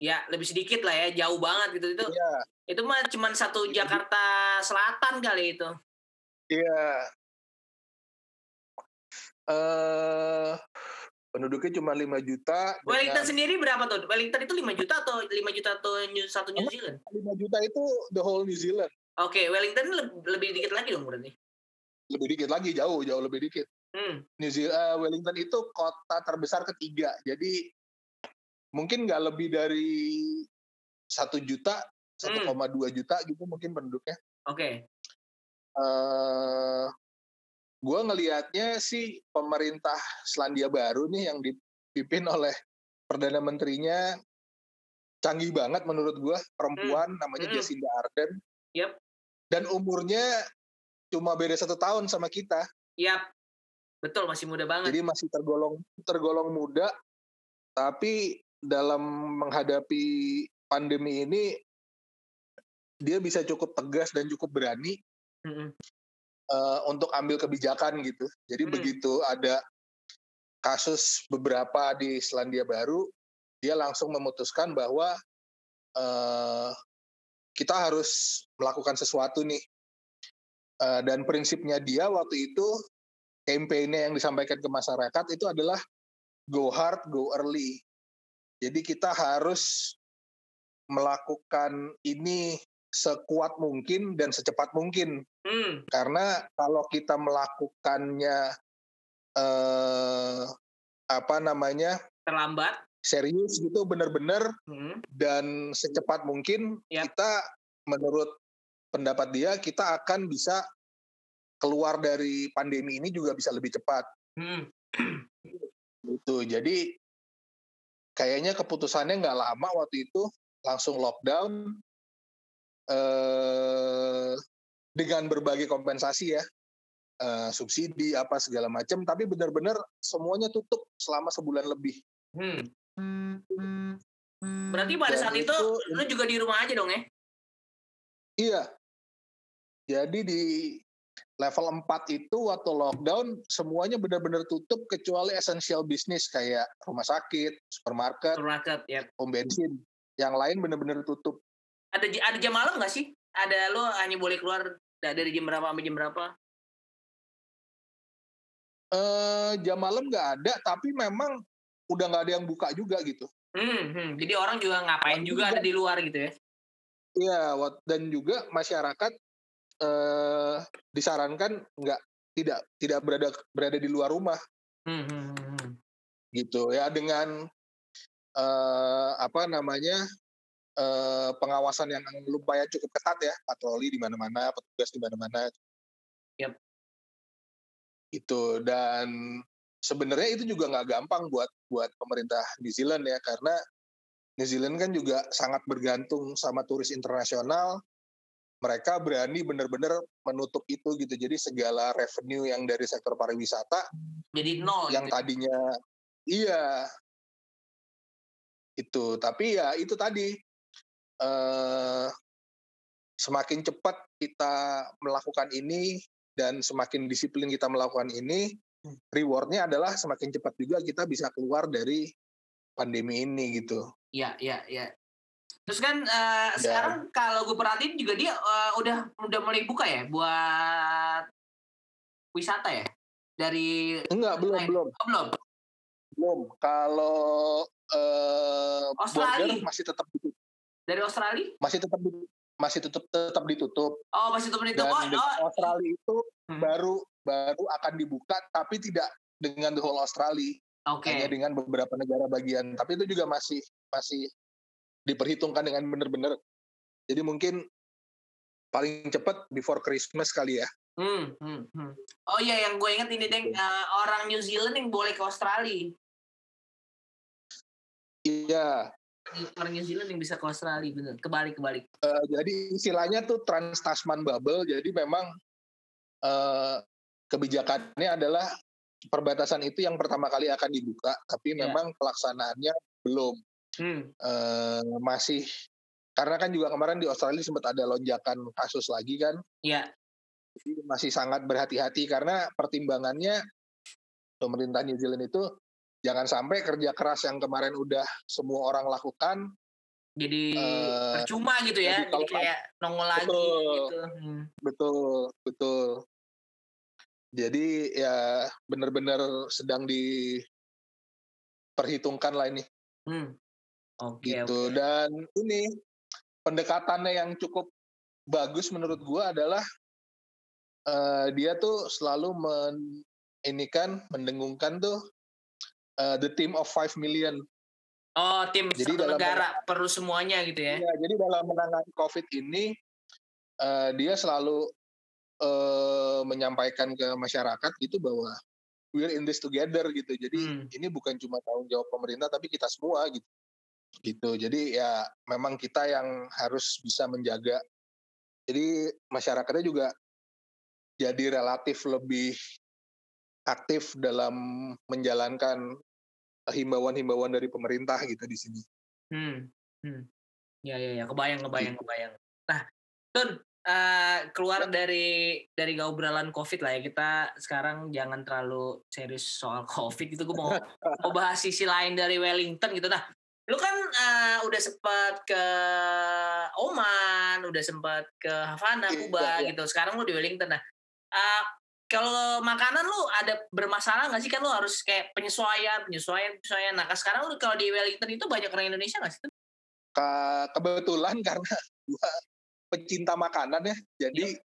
Ya, lebih sedikit lah ya, jauh banget gitu itu. Iya. Itu mah cuma satu Jakarta Selatan kali itu. Iya, uh, penduduknya cuma 5 juta. Wellington dengan... sendiri berapa tuh? Wellington itu 5 juta atau 5 juta atau satu New Zealand? 5 juta itu the whole New Zealand. Oke, okay, Wellington lebih, lebih dikit lagi dong berarti. Lebih dikit lagi, jauh, jauh lebih dikit. Hmm. New Zealand, uh, Wellington itu kota terbesar ketiga. Jadi mungkin nggak lebih dari satu juta, 1,2 hmm. juta gitu mungkin penduduknya. Oke. Okay. Uh, gue ngelihatnya sih pemerintah Selandia Baru nih yang dipimpin oleh perdana menterinya canggih banget menurut gue perempuan hmm. namanya hmm. Jacinda Ardern. Yep. Dan umurnya cuma beda satu tahun sama kita. Yap. Betul masih muda banget. Jadi masih tergolong tergolong muda, tapi dalam menghadapi pandemi ini dia bisa cukup tegas dan cukup berani. -hmm uh, untuk ambil kebijakan gitu. Jadi hmm. begitu ada kasus beberapa di Selandia Baru, dia langsung memutuskan bahwa uh, kita harus melakukan sesuatu nih. Uh, dan prinsipnya dia waktu itu kampanye yang disampaikan ke masyarakat itu adalah go hard, go early. Jadi kita harus melakukan ini sekuat mungkin dan secepat mungkin. Hmm. Karena kalau kita melakukannya eh, apa namanya terlambat, serius gitu benar-benar hmm. dan secepat mungkin yep. kita menurut pendapat dia kita akan bisa keluar dari pandemi ini juga bisa lebih cepat. Hmm. Itu jadi kayaknya keputusannya nggak lama waktu itu langsung lockdown eh, dengan berbagai kompensasi ya uh, subsidi apa segala macam tapi benar-benar semuanya tutup selama sebulan lebih. Hmm. Berarti pada Dan saat itu, itu lu juga di rumah aja dong ya? Iya. Jadi di level 4 itu waktu lockdown semuanya benar-benar tutup kecuali essential bisnis kayak rumah sakit, supermarket, supermarket ya. pom bensin. Yang lain benar-benar tutup. Ada ada jam malam nggak sih? Ada lo hanya boleh keluar dari jam berapa sampai jam berapa? Eh, jam malam nggak ada, tapi memang udah nggak ada yang buka juga gitu. Hmm, hmm. Jadi orang juga ngapain juga, juga ada di luar gitu ya? Iya, dan juga masyarakat eh, disarankan nggak tidak tidak berada berada di luar rumah. Hmm, hmm, hmm. hmm. Gitu ya dengan eh, apa namanya eh, pengawasan yang lumayan cukup ketat ya, patroli di mana-mana, petugas di mana-mana. Yep. Itu dan sebenarnya itu juga nggak gampang buat buat pemerintah New Zealand ya karena New Zealand kan juga sangat bergantung sama turis internasional. Mereka berani benar-benar menutup itu gitu. Jadi segala revenue yang dari sektor pariwisata jadi nol. Yang gitu. tadinya iya itu. Tapi ya itu tadi eh, semakin cepat kita melakukan ini dan semakin disiplin kita melakukan ini, Hmm. rewardnya adalah semakin cepat juga kita bisa keluar dari pandemi ini gitu. Iya, iya, iya. Terus kan uh, sekarang kalau gue perhatiin juga dia uh, udah udah mulai buka ya buat wisata ya dari enggak belum belum oh, belum belum kalau uh, Australia masih tetap ditutup dari Australia masih tetap masih tetap tetap ditutup oh masih tetap ditutup Dan oh, oh. Australia itu hmm. baru baru akan dibuka tapi tidak dengan the whole Australia. Okay. Hanya dengan beberapa negara bagian. Tapi itu juga masih masih diperhitungkan dengan benar-benar. Jadi mungkin paling cepat before Christmas kali ya. Hmm, hmm, hmm. Oh iya, yang gue inget ini deng uh, orang New Zealand yang boleh ke Australia. Iya. Orang New Zealand yang bisa ke Australia, bener. Kebalik, kebalik. Uh, jadi istilahnya tuh Trans Tasman Bubble. Jadi memang uh, kebijakannya adalah perbatasan itu yang pertama kali akan dibuka, tapi yeah. memang pelaksanaannya belum. Hmm. E, masih karena kan juga kemarin di Australia sempat ada lonjakan kasus lagi kan. Iya. Yeah. masih sangat berhati-hati karena pertimbangannya pemerintah New Zealand itu jangan sampai kerja keras yang kemarin udah semua orang lakukan jadi uh, percuma gitu ya, jadi, jadi kayak nongol lagi gitu. Hmm. Betul, betul. Jadi ya benar-benar sedang diperhitungkan lah ini. Hmm. Oke. Okay, gitu okay. dan ini pendekatannya yang cukup bagus menurut gua adalah uh, dia tuh selalu men ini kan mendengungkan tuh uh, the team of five million. Oh, tim jadi satu dalam negara perlu semuanya gitu ya. Iya, jadi dalam menangani COVID ini uh, dia selalu uh, menyampaikan ke masyarakat gitu bahwa we're in this together gitu. Jadi hmm. ini bukan cuma tanggung jawab pemerintah tapi kita semua gitu. Gitu. Jadi ya memang kita yang harus bisa menjaga. Jadi masyarakatnya juga jadi relatif lebih aktif dalam menjalankan himbauan-himbauan dari pemerintah gitu di sini. Hmm. hmm. Ya ya ya, kebayang kebayang gitu. kebayang. Nah, Tun, uh, keluar dari dari obrolan COVID lah ya kita sekarang jangan terlalu serius soal COVID itu gue mau mau bahas sisi lain dari Wellington gitu nah lu kan uh, udah sempat ke Oman udah sempat ke Havana iya, Kuba iya, iya. gitu sekarang lu di Wellington nah uh, kalau makanan lu ada bermasalah nggak sih kan lu harus kayak penyesuaian penyesuaian penyesuaian nah sekarang lu kalau di Wellington itu banyak orang Indonesia nggak sih Ke, kebetulan karena gua pecinta makanan ya jadi iya.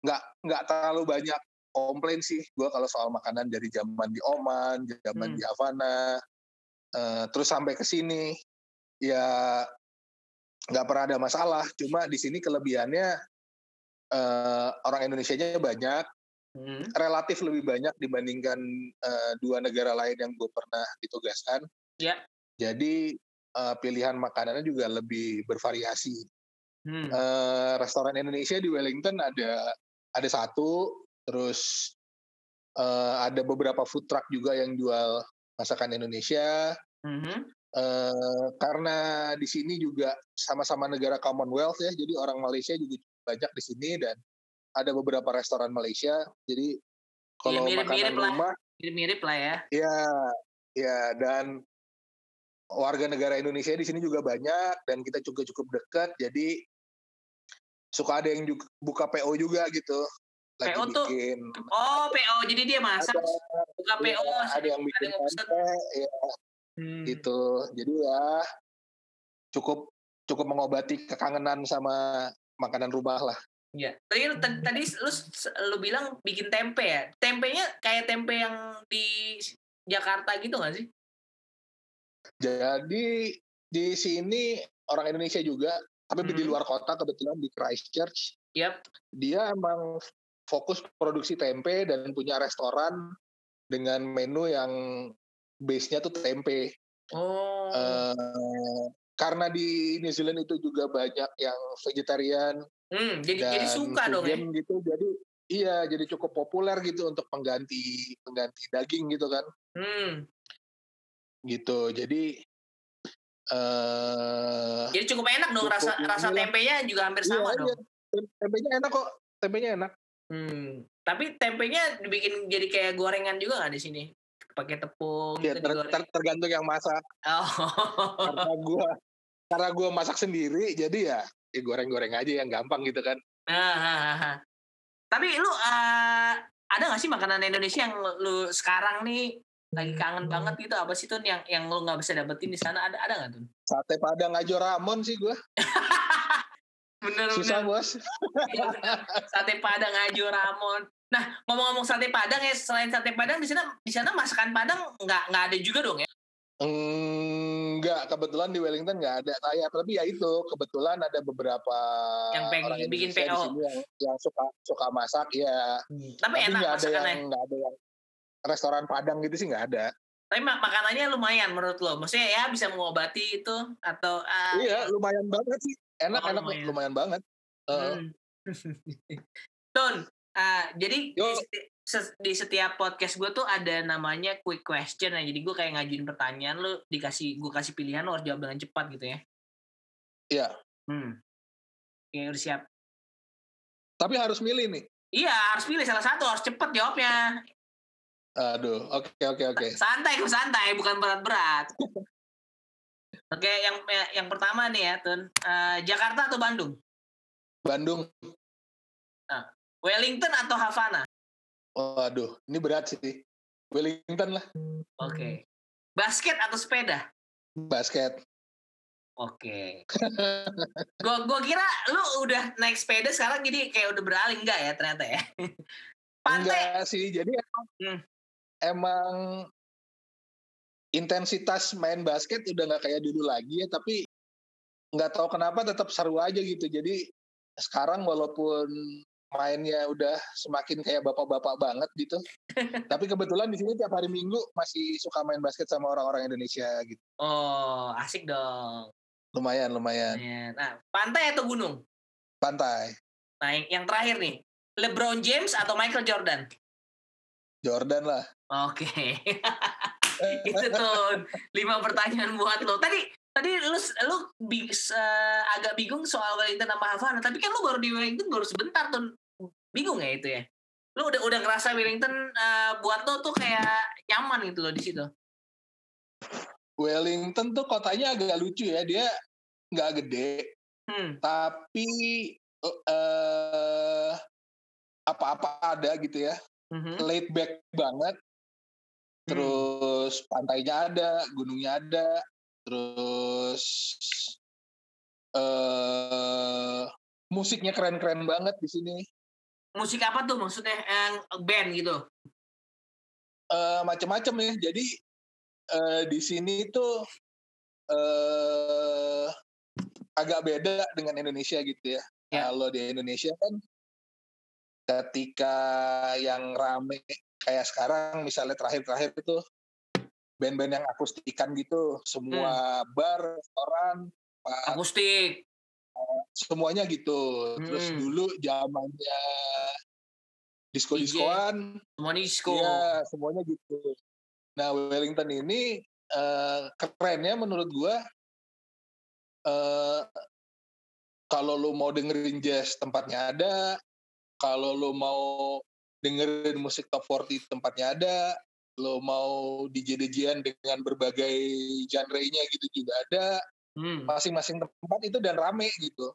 nggak yeah. nggak terlalu banyak komplain sih gue kalau soal makanan dari zaman di Oman zaman hmm. di Havana uh, terus sampai ke sini ya nggak pernah ada masalah cuma di sini kelebihannya uh, orang Indonesia-nya banyak hmm. relatif lebih banyak dibandingkan uh, dua negara lain yang gue pernah ditugaskan yeah. jadi uh, pilihan makanannya juga lebih bervariasi. Hmm. Uh, restoran Indonesia di Wellington ada ada satu, terus uh, ada beberapa food truck juga yang jual masakan Indonesia. Uh, karena di sini juga sama-sama negara Commonwealth ya, jadi orang Malaysia juga banyak di sini dan ada beberapa restoran Malaysia. Jadi kalau ya, mirip, makanan mirip rumah, mirip-mirip lah ya. Iya, ya dan warga negara Indonesia di sini juga banyak dan kita juga cukup dekat jadi suka ada yang juga, buka PO juga gitu. Lagi PO tuh bikin, oh PO jadi dia masak ada, buka ya, PO ada yang bikin tempe ya hmm. gitu jadi ya cukup cukup mengobati kekangenan sama makanan rumah lah Iya. Tadi tadi lu lu bilang bikin tempe ya. Tempenya kayak tempe yang di Jakarta gitu gak sih? Jadi di sini orang Indonesia juga, tapi hmm. di luar kota kebetulan di Christchurch. Yep. Dia emang fokus produksi tempe dan punya restoran dengan menu yang base-nya tuh tempe. Oh. Uh, karena di New Zealand itu juga banyak yang vegetarian. Hmm, jadi dan jadi suka dong ya. gitu. Jadi iya, jadi cukup populer gitu untuk pengganti pengganti daging gitu kan. Hmm gitu jadi uh, jadi cukup enak dong rasa rasa tempenya juga hampir iya, sama iya, dong iya. tempenya enak kok tempenya enak hmm. tapi tempenya dibikin jadi kayak gorengan juga nggak di sini pakai tepung ya, gitu ter, ter, tergantung yang masak. Oh. karena gua karena gua masak sendiri jadi ya ya goreng-goreng aja yang gampang gitu kan. Ah, tapi lu uh, ada gak sih makanan Indonesia yang lu sekarang nih lagi kangen banget gitu? Apa sih tuh yang yang lo nggak bisa dapetin di sana? Ada ada nggak tuh sate padang aja ramon sih gue bener susah bener. bos ya, sate padang aja ramon nah ngomong-ngomong sate padang ya selain sate padang di sana di sana masakan padang nggak nggak ada juga dong ya Enggak, kebetulan di Wellington nggak ada saya, tapi ya itu kebetulan ada beberapa yang pengen orang bikin PO yang, yang suka suka masak ya. Hmm. Tapi, tapi enak ada yang nggak ada yang restoran Padang gitu sih nggak ada. Tapi mak makanannya lumayan menurut lo. Maksudnya ya bisa mengobati itu atau uh, Iya, lumayan banget sih. Enak oh, enak lumayan, lumayan banget. Uh. Hmm. Tun, uh, jadi di, di setiap podcast gue tuh ada namanya quick question ya. Jadi gue kayak ngajuin pertanyaan lo dikasih gue kasih pilihan lo harus jawab dengan cepat gitu ya. Iya. Hmm. Oke, udah siap. Tapi harus milih nih. Iya, harus pilih salah satu, harus cepet jawabnya. Aduh, oke okay, oke okay, oke. Okay. Santai santai, bukan berat-berat. oke, yang yang pertama nih ya, Tun. Uh, Jakarta atau Bandung? Bandung. Nah, Wellington atau Havana? Oh, aduh, ini berat sih. Wellington lah. Oke. Okay. Basket atau sepeda? Basket. Oke. Okay. gua gua kira lu udah naik sepeda sekarang jadi kayak udah beralih enggak ya ternyata ya. Pantai. Enggak sih, jadi hmm emang intensitas main basket udah nggak kayak dulu lagi ya tapi nggak tahu kenapa tetap seru aja gitu. Jadi sekarang walaupun mainnya udah semakin kayak bapak-bapak banget gitu tapi kebetulan di sini tiap hari minggu masih suka main basket sama orang-orang Indonesia gitu. Oh asik dong. Lumayan lumayan. Nah pantai atau gunung? Pantai. Nah yang terakhir nih LeBron James atau Michael Jordan? Jordan lah. Oke. Okay. itu tuh lima pertanyaan buat lo. Tadi tadi lu lu bisa agak bingung soal Wellington sama Havana, tapi kan lu baru di Wellington baru sebentar tuh. Bingung ya itu ya? Lu udah udah ngerasa Wellington uh, buat lo tuh kayak nyaman gitu loh di situ. Wellington tuh kotanya agak lucu ya. Dia nggak gede, hmm. tapi uh, apa-apa ada gitu ya mm-hmm. laid back banget. Hmm. Terus pantainya ada, gunungnya ada, terus uh, musiknya keren-keren banget di sini. Musik apa tuh maksudnya yang band gitu? Uh, macam-macam ya. Jadi uh, di sini tuh uh, agak beda dengan Indonesia gitu ya. Yeah. Kalau di Indonesia kan ketika yang rame kayak sekarang misalnya terakhir-terakhir itu band-band yang akustikan gitu, semua hmm. bar, restoran, akustik, semuanya gitu. Hmm. Terus dulu zamannya disco-diskoan, semua disco. Iya, semuanya gitu. Nah, Wellington ini uh, kerennya menurut gua uh, kalau lu mau dengerin jazz tempatnya ada, kalau lu mau dengerin musik top 40 tempatnya ada, lo mau DJ dj dengan berbagai genre-nya gitu juga ada. Hmm. Masing-masing tempat itu dan rame gitu.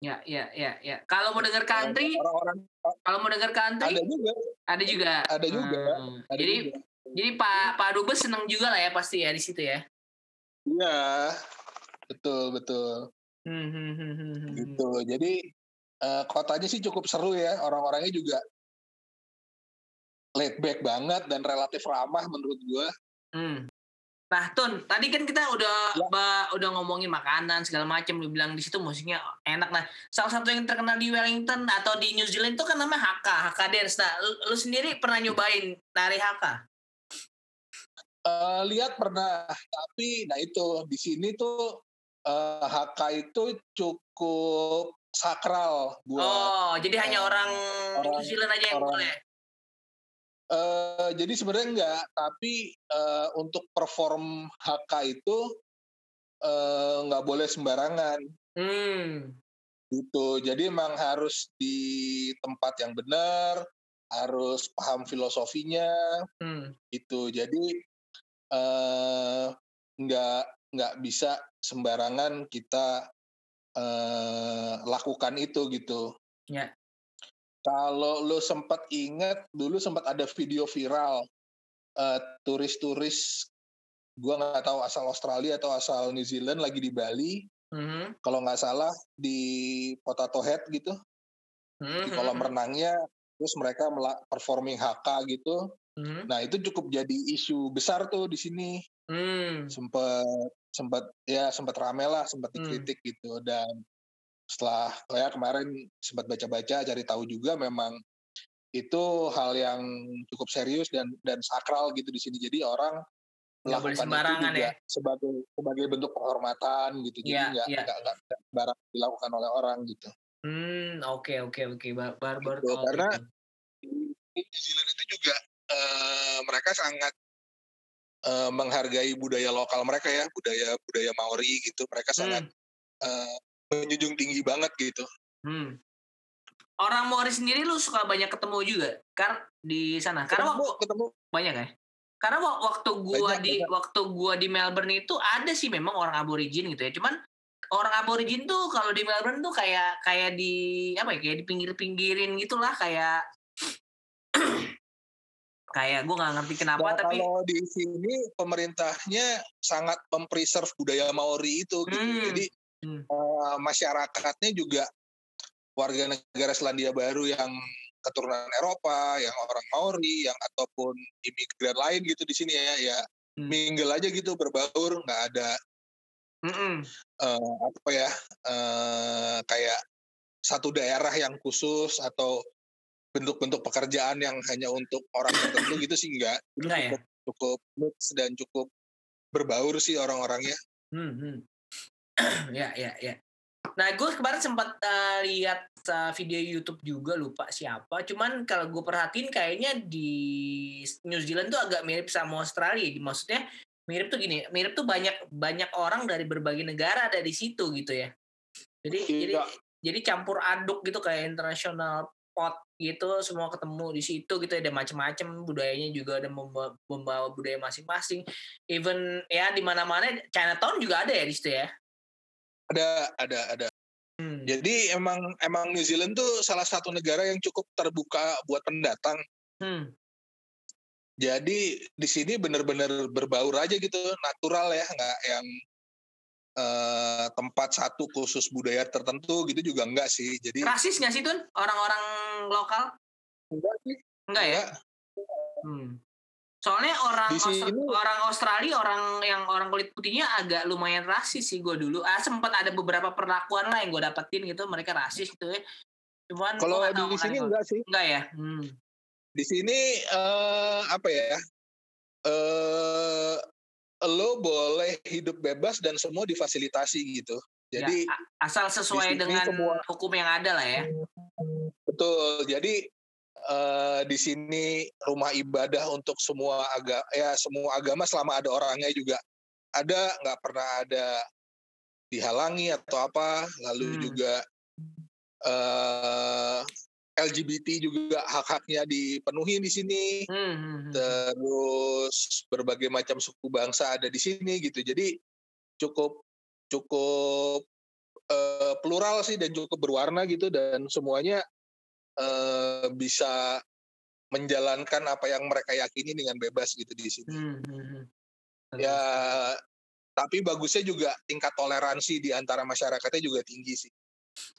Ya, ya, ya, ya. Kalau mau denger country, orang-orang kalau mau denger country, ada juga. Ada juga. Ada juga. Hmm. Ada jadi, juga. jadi Pak Pak Dubes seneng juga lah ya pasti ya di situ ya. Iya, betul betul. Hmm, hmm, hmm, hmm, hmm. Gitu. Jadi uh, kotanya sih cukup seru ya. Orang-orangnya juga laid back banget dan relatif ramah menurut gue. Hmm. Nah, Tun, tadi kan kita udah ya. ba, udah ngomongin makanan segala macam, lu bilang di situ musiknya enak. Nah, salah satu yang terkenal di Wellington atau di New Zealand itu kan namanya HK, HK Dance. Nah, lu, lu sendiri pernah nyobain nari HK? Uh, eh, lihat pernah, tapi nah itu di sini tuh uh, eh, HK itu cukup sakral buat. Oh, jadi hanya orang, orang New Zealand aja yang orang, boleh. Uh, jadi sebenarnya enggak, tapi uh, untuk perform HK itu uh, nggak boleh sembarangan. Hmm. Gitu. Jadi emang harus di tempat yang benar, harus paham filosofinya. Hmm. Gitu. Jadi uh, nggak nggak bisa sembarangan kita uh, lakukan itu gitu. Ya. Kalau lo sempat ingat dulu sempat ada video viral uh, turis-turis gua nggak tahu asal Australia atau asal New Zealand lagi di Bali. Mm-hmm. Kalau nggak salah di Potato Head gitu. Mm-hmm. Di kolam renangnya terus mereka performing HK gitu. Mm-hmm. Nah, itu cukup jadi isu besar tuh di sini. Mm. Sempat sempat ya sempat rame lah, sempat mm. dikritik mm. gitu dan setelah saya kemarin sempat baca-baca cari tahu juga memang itu hal yang cukup serius dan dan sakral gitu di sini jadi orang melakukan itu juga ya. sebagai sebagai bentuk penghormatan gitu jadi iya, nggak ya, nggak ya. barang dilakukan oleh orang gitu. Hmm oke okay, oke okay, oke okay. baru baru gitu, karena di New Zealand itu juga uh, mereka sangat uh, menghargai budaya lokal mereka ya budaya budaya Maori gitu mereka sangat hmm. uh, menjunjung tinggi banget gitu. Hmm. Orang Maori sendiri lu suka banyak ketemu juga kan di sana. Karena ketemu, waktu, ketemu. banyak ya. Karena waktu gua banyak, di banyak. waktu gua di Melbourne itu ada sih memang orang aborigin gitu ya. Cuman orang aborigin tuh kalau di Melbourne tuh kayak kayak di apa ya kayak di pinggir-pinggirin gitulah kayak kayak gue nggak ngerti kenapa nah, tapi kalau di sini pemerintahnya sangat mempreserve budaya Maori itu gitu hmm. jadi hmm. uh, masyarakatnya juga warga negara Selandia Baru yang keturunan Eropa, yang orang Maori, yang ataupun imigran lain gitu di sini ya, ya hmm. mingle aja gitu berbaur, nggak ada mm uh, apa ya uh, kayak satu daerah yang khusus atau bentuk-bentuk pekerjaan yang hanya untuk orang tertentu gitu sih enggak. Enggak cukup, ya? cukup mix dan cukup berbaur sih orang-orangnya. Hmm, hmm. ya ya ya. Nah gue kemarin sempat uh, lihat uh, video YouTube juga lupa siapa. Cuman kalau gue perhatiin kayaknya di New Zealand tuh agak mirip sama Australia. Maksudnya mirip tuh gini mirip tuh banyak banyak orang dari berbagai negara ada di situ gitu ya. Jadi Tidak. jadi jadi campur aduk gitu kayak internasional pot gitu semua ketemu di situ gitu ada macam-macam budayanya juga ada membawa, membawa budaya masing-masing. Even ya di mana-mana Chinatown juga ada ya di situ ya ada, ada, ada. Hmm. Jadi emang emang New Zealand tuh salah satu negara yang cukup terbuka buat pendatang. Hmm. Jadi di sini benar-benar berbaur aja gitu, natural ya, nggak yang uh, tempat satu khusus budaya tertentu gitu juga enggak sih. Jadi rasis nggak sih tuh orang-orang lokal? Enggak sih. Enggak ya? Hmm. Soalnya orang Austra orang Australia, orang yang orang kulit putihnya agak lumayan rasis sih gue dulu. Ah sempat ada beberapa perlakuan lah yang gue dapetin gitu, mereka rasis gitu ya. Cuman kalau di sini enggak sih. Enggak ya. Hmm. Di sini uh, apa ya? uh, lo boleh hidup bebas dan semua difasilitasi gitu. Ya, Jadi ya, asal sesuai dengan semua, hukum yang ada lah ya. Betul. Jadi uh, di sini rumah ibadah untuk semua agama ya semua agama selama ada orangnya juga ada nggak pernah ada dihalangi atau apa lalu hmm. juga uh, eh, LGBT juga hak-haknya dipenuhi di sini hmm, hmm, hmm. terus berbagai macam suku bangsa ada di sini gitu jadi cukup cukup uh, plural sih dan cukup berwarna gitu dan semuanya uh, bisa menjalankan apa yang mereka yakini dengan bebas gitu di sini. Hmm, hmm, hmm. Ya, tapi bagusnya juga tingkat toleransi di antara masyarakatnya juga tinggi sih.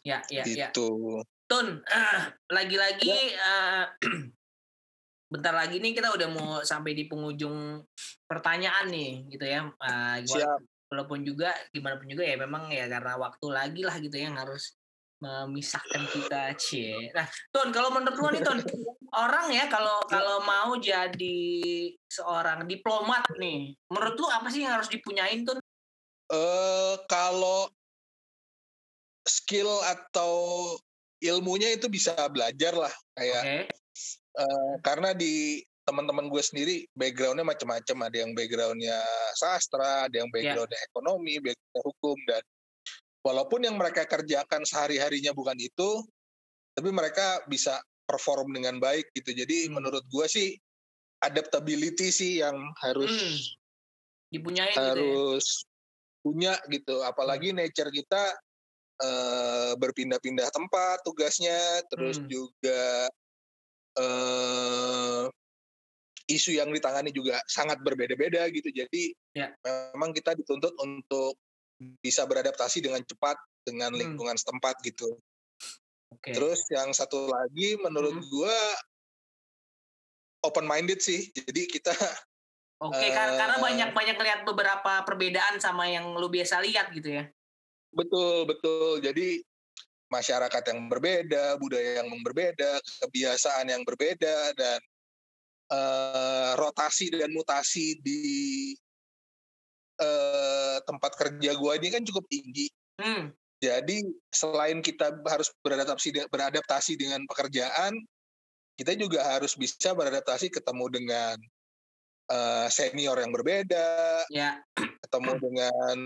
Ya, ya, ya. gitu. ya. Tun, uh, lagi-lagi ya. uh, bentar lagi nih kita udah mau sampai di penghujung pertanyaan nih, gitu ya. Uh, Siap. Walaupun juga gimana pun juga ya memang ya karena waktu lagi lah gitu ya yang harus memisahkan kita cie nah Ton kalau menurut lu nih Ton orang ya kalau kalau mau jadi seorang diplomat nih menurut lu apa sih yang harus dipunyain Ton uh, kalau skill atau ilmunya itu bisa belajar lah kayak okay. uh, eh, karena di teman-teman gue sendiri backgroundnya macam-macam ada yang backgroundnya sastra ada yang ya. backgroundnya yeah. ekonomi backgroundnya hukum dan walaupun yang mereka kerjakan sehari-harinya bukan itu, tapi mereka bisa perform dengan baik gitu. Jadi hmm. menurut gue sih adaptability sih yang harus hmm. dipunyai harus gitu ya? punya gitu. Apalagi hmm. nature kita uh, berpindah-pindah tempat tugasnya, terus hmm. juga uh, isu yang ditangani juga sangat berbeda-beda gitu. Jadi ya. memang kita dituntut untuk bisa beradaptasi dengan cepat dengan hmm. lingkungan hmm. setempat gitu. Okay. Terus yang satu lagi menurut hmm. gua open minded sih. Jadi kita Oke, okay, uh, karena banyak-banyak lihat beberapa perbedaan sama yang lu biasa lihat gitu ya. Betul, betul. Jadi masyarakat yang berbeda, budaya yang berbeda, kebiasaan yang berbeda dan uh, rotasi dan mutasi di uh, tempat kerja gue ini kan cukup tinggi. Hmm. Jadi selain kita harus beradaptasi beradaptasi dengan pekerjaan, kita juga harus bisa beradaptasi ketemu dengan uh, senior yang berbeda, ya. ketemu dengan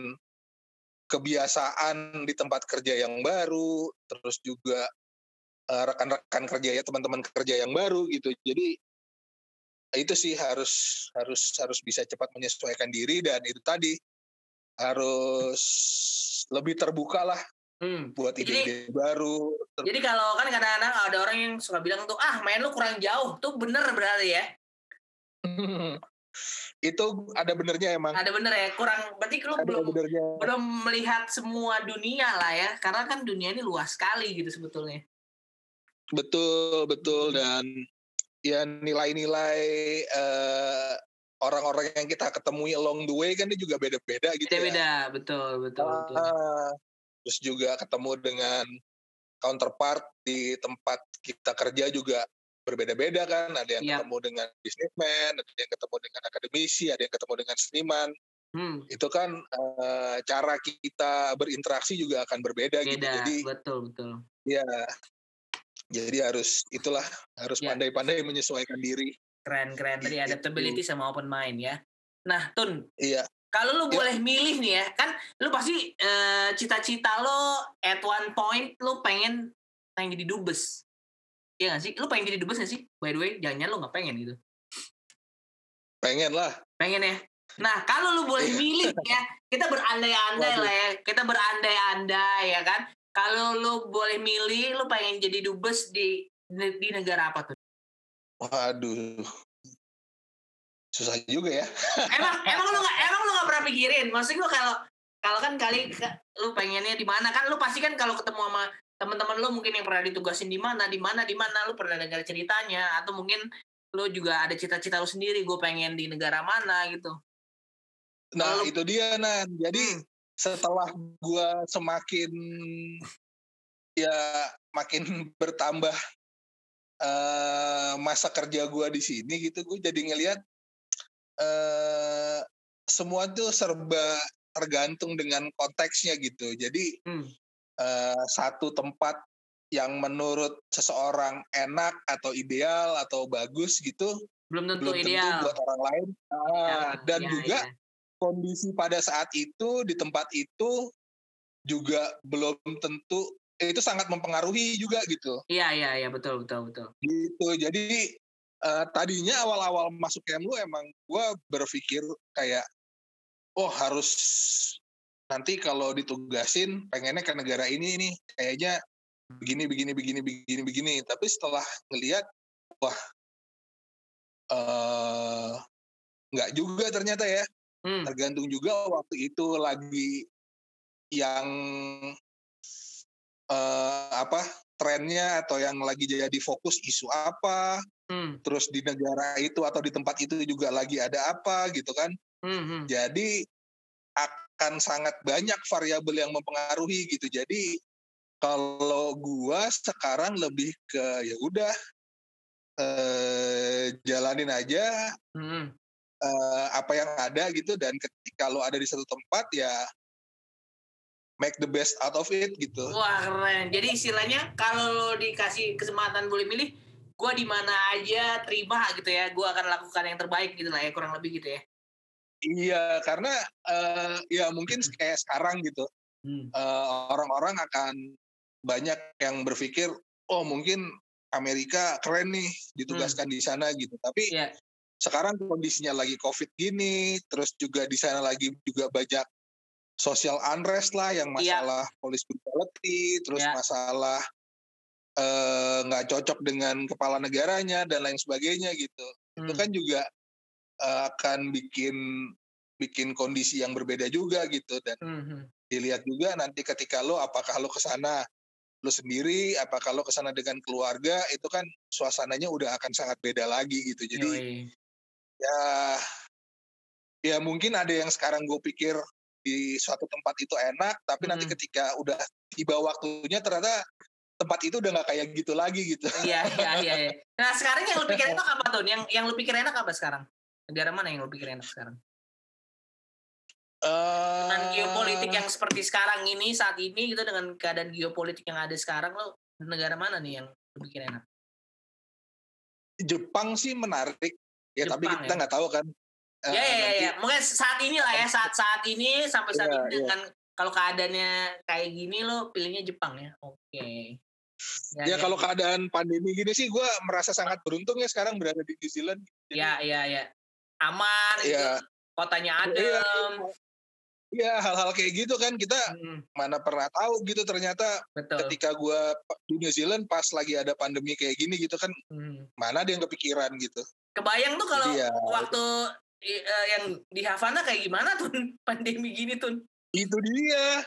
kebiasaan di tempat kerja yang baru, terus juga rekan-rekan uh, kerja ya teman-teman kerja yang baru gitu. Jadi itu sih harus harus harus bisa cepat menyesuaikan diri dan itu tadi harus lebih terbuka lah hmm. buat ide-ide baru. Jadi kalau kan kadang-kadang ada orang yang suka bilang tuh ah main lu kurang jauh tuh bener berarti ya. itu ada benernya emang. Ada bener ya kurang berarti lu belum benernya. belum melihat semua dunia lah ya karena kan dunia ini luas sekali gitu sebetulnya. Betul betul dan ya nilai-nilai uh, orang-orang yang kita ketemui along the way kan dia juga beda-beda gitu beda, ya. Beda, betul, betul, uh, betul. Terus juga ketemu dengan counterpart di tempat kita kerja juga berbeda-beda kan. Ada yang yep. Iya. ketemu dengan businessman, ada yang ketemu dengan akademisi, ada yang ketemu dengan seniman. Hmm. Itu kan uh, cara kita berinteraksi juga akan berbeda gitu. Beda, gitu. Jadi betul, betul. Ya, jadi harus itulah harus ya. pandai-pandai ya. menyesuaikan diri. Keren keren tadi gitu. adaptability sama open mind ya. Nah Tun. Iya. Kalau lu ya. boleh milih nih ya, kan lu pasti uh, cita-cita lo at one point lu pengen pengen jadi dubes. Iya gak sih? Lu pengen jadi dubes gak sih? By the way, jangan lu gak pengen gitu. Pengen lah. Pengen ya? Nah, kalau lu boleh iya. milih ya, kita berandai-andai lah ya. Kita berandai-andai ya kan. Kalau lu boleh milih, lu pengen jadi dubes di di negara apa tuh? Waduh, susah juga ya. emang emang lu gak, emang lu gak pernah pikirin? Maksud gua kalau kalau kan kali lu pengennya di mana? Kan lu pasti kan kalau ketemu sama teman-teman lu mungkin yang pernah ditugasin di mana di mana di mana. Lu pernah dengar ceritanya. Atau mungkin lu juga ada cita-cita lu sendiri gue pengen di negara mana gitu. Nah lu, itu dia nan. Jadi hmm setelah gue semakin ya makin bertambah uh, masa kerja gue di sini gitu gue jadi ngelihat uh, semua tuh serba tergantung dengan konteksnya gitu. Jadi hmm. uh, satu tempat yang menurut seseorang enak atau ideal atau bagus gitu belum tentu belum ideal buat orang lain. Nah, ya, dan ya, juga ya. Kondisi pada saat itu di tempat itu juga belum tentu itu sangat mempengaruhi juga gitu. Iya iya iya betul betul betul. Gitu. Jadi uh, tadinya awal-awal masuk lu emang gue berpikir kayak oh harus nanti kalau ditugasin pengennya ke negara ini nih kayaknya begini begini begini begini begini tapi setelah ngelihat wah uh, nggak juga ternyata ya hmm. tergantung juga waktu itu lagi yang uh, apa trennya atau yang lagi jadi fokus isu apa hmm. terus di negara itu atau di tempat itu juga lagi ada apa gitu kan hmm. hmm. jadi akan sangat banyak variabel yang mempengaruhi gitu jadi kalau gua sekarang lebih ke ya udah eh, jalanin aja hmm. Eh, apa yang ada gitu dan ketika lo ada di satu tempat ya make the best out of it gitu. Wah keren. Jadi istilahnya kalau lo dikasih kesempatan boleh milih, gua di mana aja terima gitu ya. Gua akan lakukan yang terbaik gitu lah ya kurang lebih gitu ya. Iya karena uh, ya mungkin kayak sekarang gitu hmm. uh, orang-orang akan banyak yang berpikir oh mungkin Amerika keren nih ditugaskan hmm. di sana gitu tapi yeah. Sekarang kondisinya lagi covid gini terus juga di sana lagi juga banyak social unrest lah yang iya. masalah yeah. police brutality terus yeah. masalah eh, nggak uh, cocok dengan kepala negaranya dan lain sebagainya gitu hmm. itu kan juga uh, akan bikin bikin kondisi yang berbeda juga gitu dan mm -hmm. dilihat juga nanti ketika lo apakah lo ke sana lu sendiri apa kalau ke sana dengan keluarga itu kan suasananya udah akan sangat beda lagi gitu jadi Yui. Ya ya mungkin ada yang sekarang gue pikir di suatu tempat itu enak tapi hmm. nanti ketika udah tiba waktunya ternyata tempat itu udah nggak kayak gitu lagi gitu iya iya iya, iya. nah sekarang yang lu pikir enak apa tuh yang yang lu pikir enak apa sekarang negara mana yang lu pikir enak sekarang dengan geopolitik yang seperti sekarang ini saat ini gitu dengan keadaan geopolitik yang ada sekarang lo negara mana nih yang bikin enak? Jepang sih menarik ya Jepang, tapi kita ya? nggak ya? tahu kan. Ya uh, ya ya, ya. mungkin saat ini lah ya saat saat ini sampai saat ya, ini iya. dengan kalau keadaannya kayak gini lo pilihnya Jepang ya. Oke. Okay. Ya, ya, ya kalau keadaan pandemi gini sih gue merasa sangat beruntung ya sekarang berada di New Zealand. Jadi, ya ya ya aman ya. gitu kotanya iya, iya. adem ya, Iya hal-hal kayak gitu kan kita hmm. mana pernah tahu gitu ternyata Betul. ketika gue di New Zealand pas lagi ada pandemi kayak gini gitu kan hmm. mana ada yang kepikiran gitu. Kebayang tuh kalau ya, waktu uh, yang di Havana kayak gimana tuh pandemi gini tuh? Itu dia.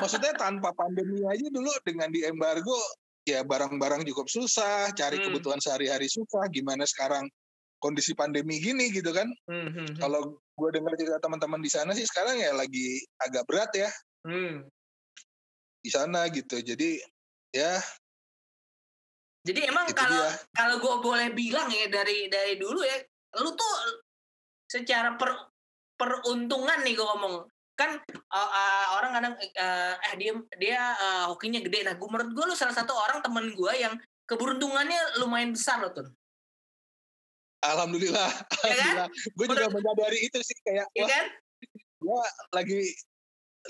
Maksudnya tanpa pandemi aja dulu dengan di embargo ya barang-barang cukup susah, cari hmm. kebutuhan sehari-hari susah. Gimana sekarang kondisi pandemi gini gitu kan? Hmm. hmm, hmm. Kalau gue dengar cerita teman-teman di sana sih sekarang ya lagi agak berat ya hmm. di sana gitu jadi ya jadi emang kalau kalau gue boleh bilang ya dari dari dulu ya lu tuh secara per, peruntungan nih gue ngomong kan uh, uh, orang kadang uh, eh dia dia uh, hokinya gede nah gue menurut gue lu salah satu orang temen gue yang keberuntungannya lumayan besar loh tuh Alhamdulillah. Ya kan? Gue juga menyadari itu sih kayak ya kan? gue lagi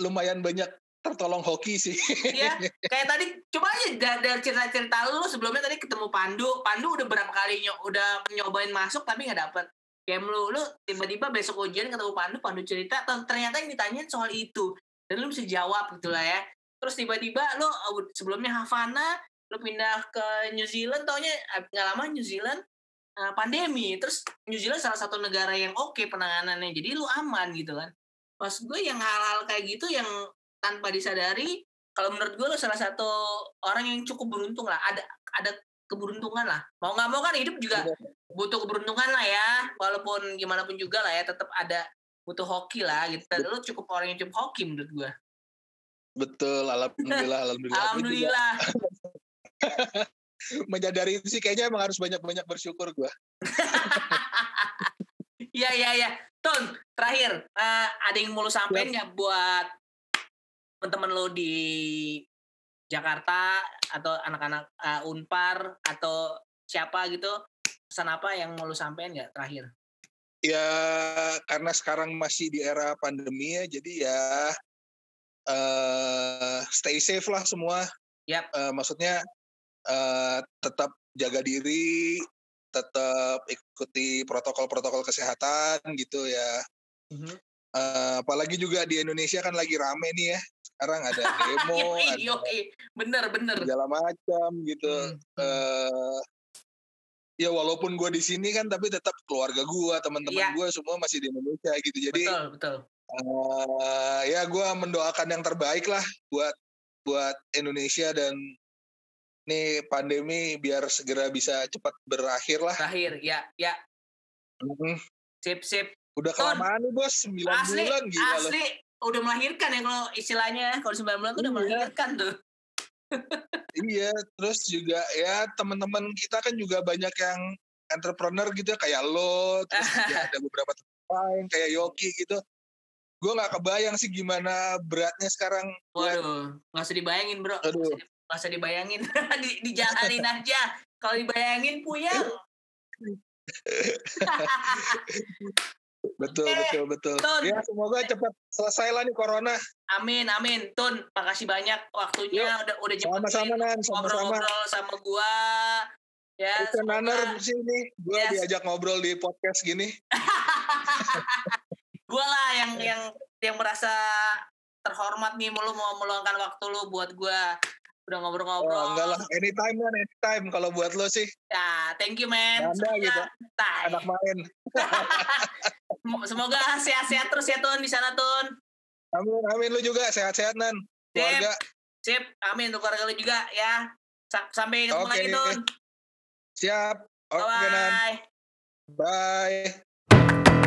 lumayan banyak tertolong hoki sih. Iya, kayak tadi coba aja dari cerita-cerita lu sebelumnya tadi ketemu Pandu, Pandu udah berapa kali ny udah nyobain masuk tapi nggak dapet. Kayak lu, lu tiba-tiba besok ujian ketemu Pandu, Pandu cerita, ternyata yang ditanyain soal itu. Dan lu bisa jawab gitu lah ya. Terus tiba-tiba lu sebelumnya Havana, lu pindah ke New Zealand, taunya eh, nggak lama New Zealand, uh, pandemi terus New Zealand salah satu negara yang oke okay penanganannya jadi lu aman gitu kan maksud gue yang hal-hal kayak gitu yang tanpa disadari kalau menurut gue lu salah satu orang yang cukup beruntung lah. Ada ada keberuntungan lah. Mau nggak mau kan hidup juga iya. butuh keberuntungan lah ya. Walaupun gimana pun juga lah ya tetap ada butuh hoki lah gitu. Dan lu cukup orang yang cukup hoki menurut gue. Betul alhamdulillah alhamdulillah. Alhamdulillah. Menyadari itu sih kayaknya emang harus banyak-banyak bersyukur gue. Iya Iya iya. Iya. Tun, terakhir uh, ada yang mau lu sampein nggak buat teman-teman lo di Jakarta atau anak-anak uh, Unpar atau siapa gitu pesan apa yang mau lu sampein nggak terakhir? Ya karena sekarang masih di era pandemi ya, jadi ya uh, stay safe lah semua. Yep. Uh, maksudnya uh, tetap jaga diri, tetap ikuti protokol-protokol kesehatan gitu ya. Mm-hmm. Uh, apalagi juga di Indonesia kan lagi rame nih ya. Sekarang ada demo, ada bener bener segala macam gitu. Hmm. Uh, ya walaupun gue di sini kan, tapi tetap keluarga gue, teman-teman ya. gue semua masih di Indonesia gitu. Jadi betul betul. Uh, ya gue mendoakan yang terbaik lah buat buat Indonesia dan nih pandemi biar segera bisa cepat berakhir lah. Berakhir, ya, ya. Mm-hmm. Sip, sip. Udah kelamaan nih bos, 9 asli, bulan gila Asli, loh. Udah melahirkan ya kalau istilahnya, kalau 9 bulan tuh udah iya. melahirkan tuh. iya, terus juga ya teman-teman kita kan juga banyak yang entrepreneur gitu ya, kayak lo, terus ya ada beberapa lain kayak Yoki gitu. Gue nggak kebayang sih gimana beratnya sekarang. Waduh, nggak usah dibayangin bro. Aduh Gak usah dibayangin, di, dijalanin aja. Kalau dibayangin puyeng. Betul, eh, betul, betul. Tun. Ya, semoga cepat selesai lah nih corona. Amin, amin. Tun, makasih banyak waktunya Yuk, udah udah sama-sama nan, ngobrol-ngobrol sama gua. Ya, Itu Naner sini, gua yes. diajak ngobrol di podcast gini. gua lah yang yang yang merasa terhormat nih lu mau meluangkan waktu lu buat gua udah ngobrol-ngobrol. Oh, enggak lah, anytime kan, anytime kalau buat lo sih. Ya, thank you man. Anda gitu. Tai. Anak main. Semoga sehat-sehat terus ya Tun di sana Tun. Amin, amin lu juga sehat-sehat Nan. Keluarga. Sip, amin untuk keluarga lu juga ya. Sampai ketemu okay. lagi Tun. Siap. Oke okay, Nan. Bye.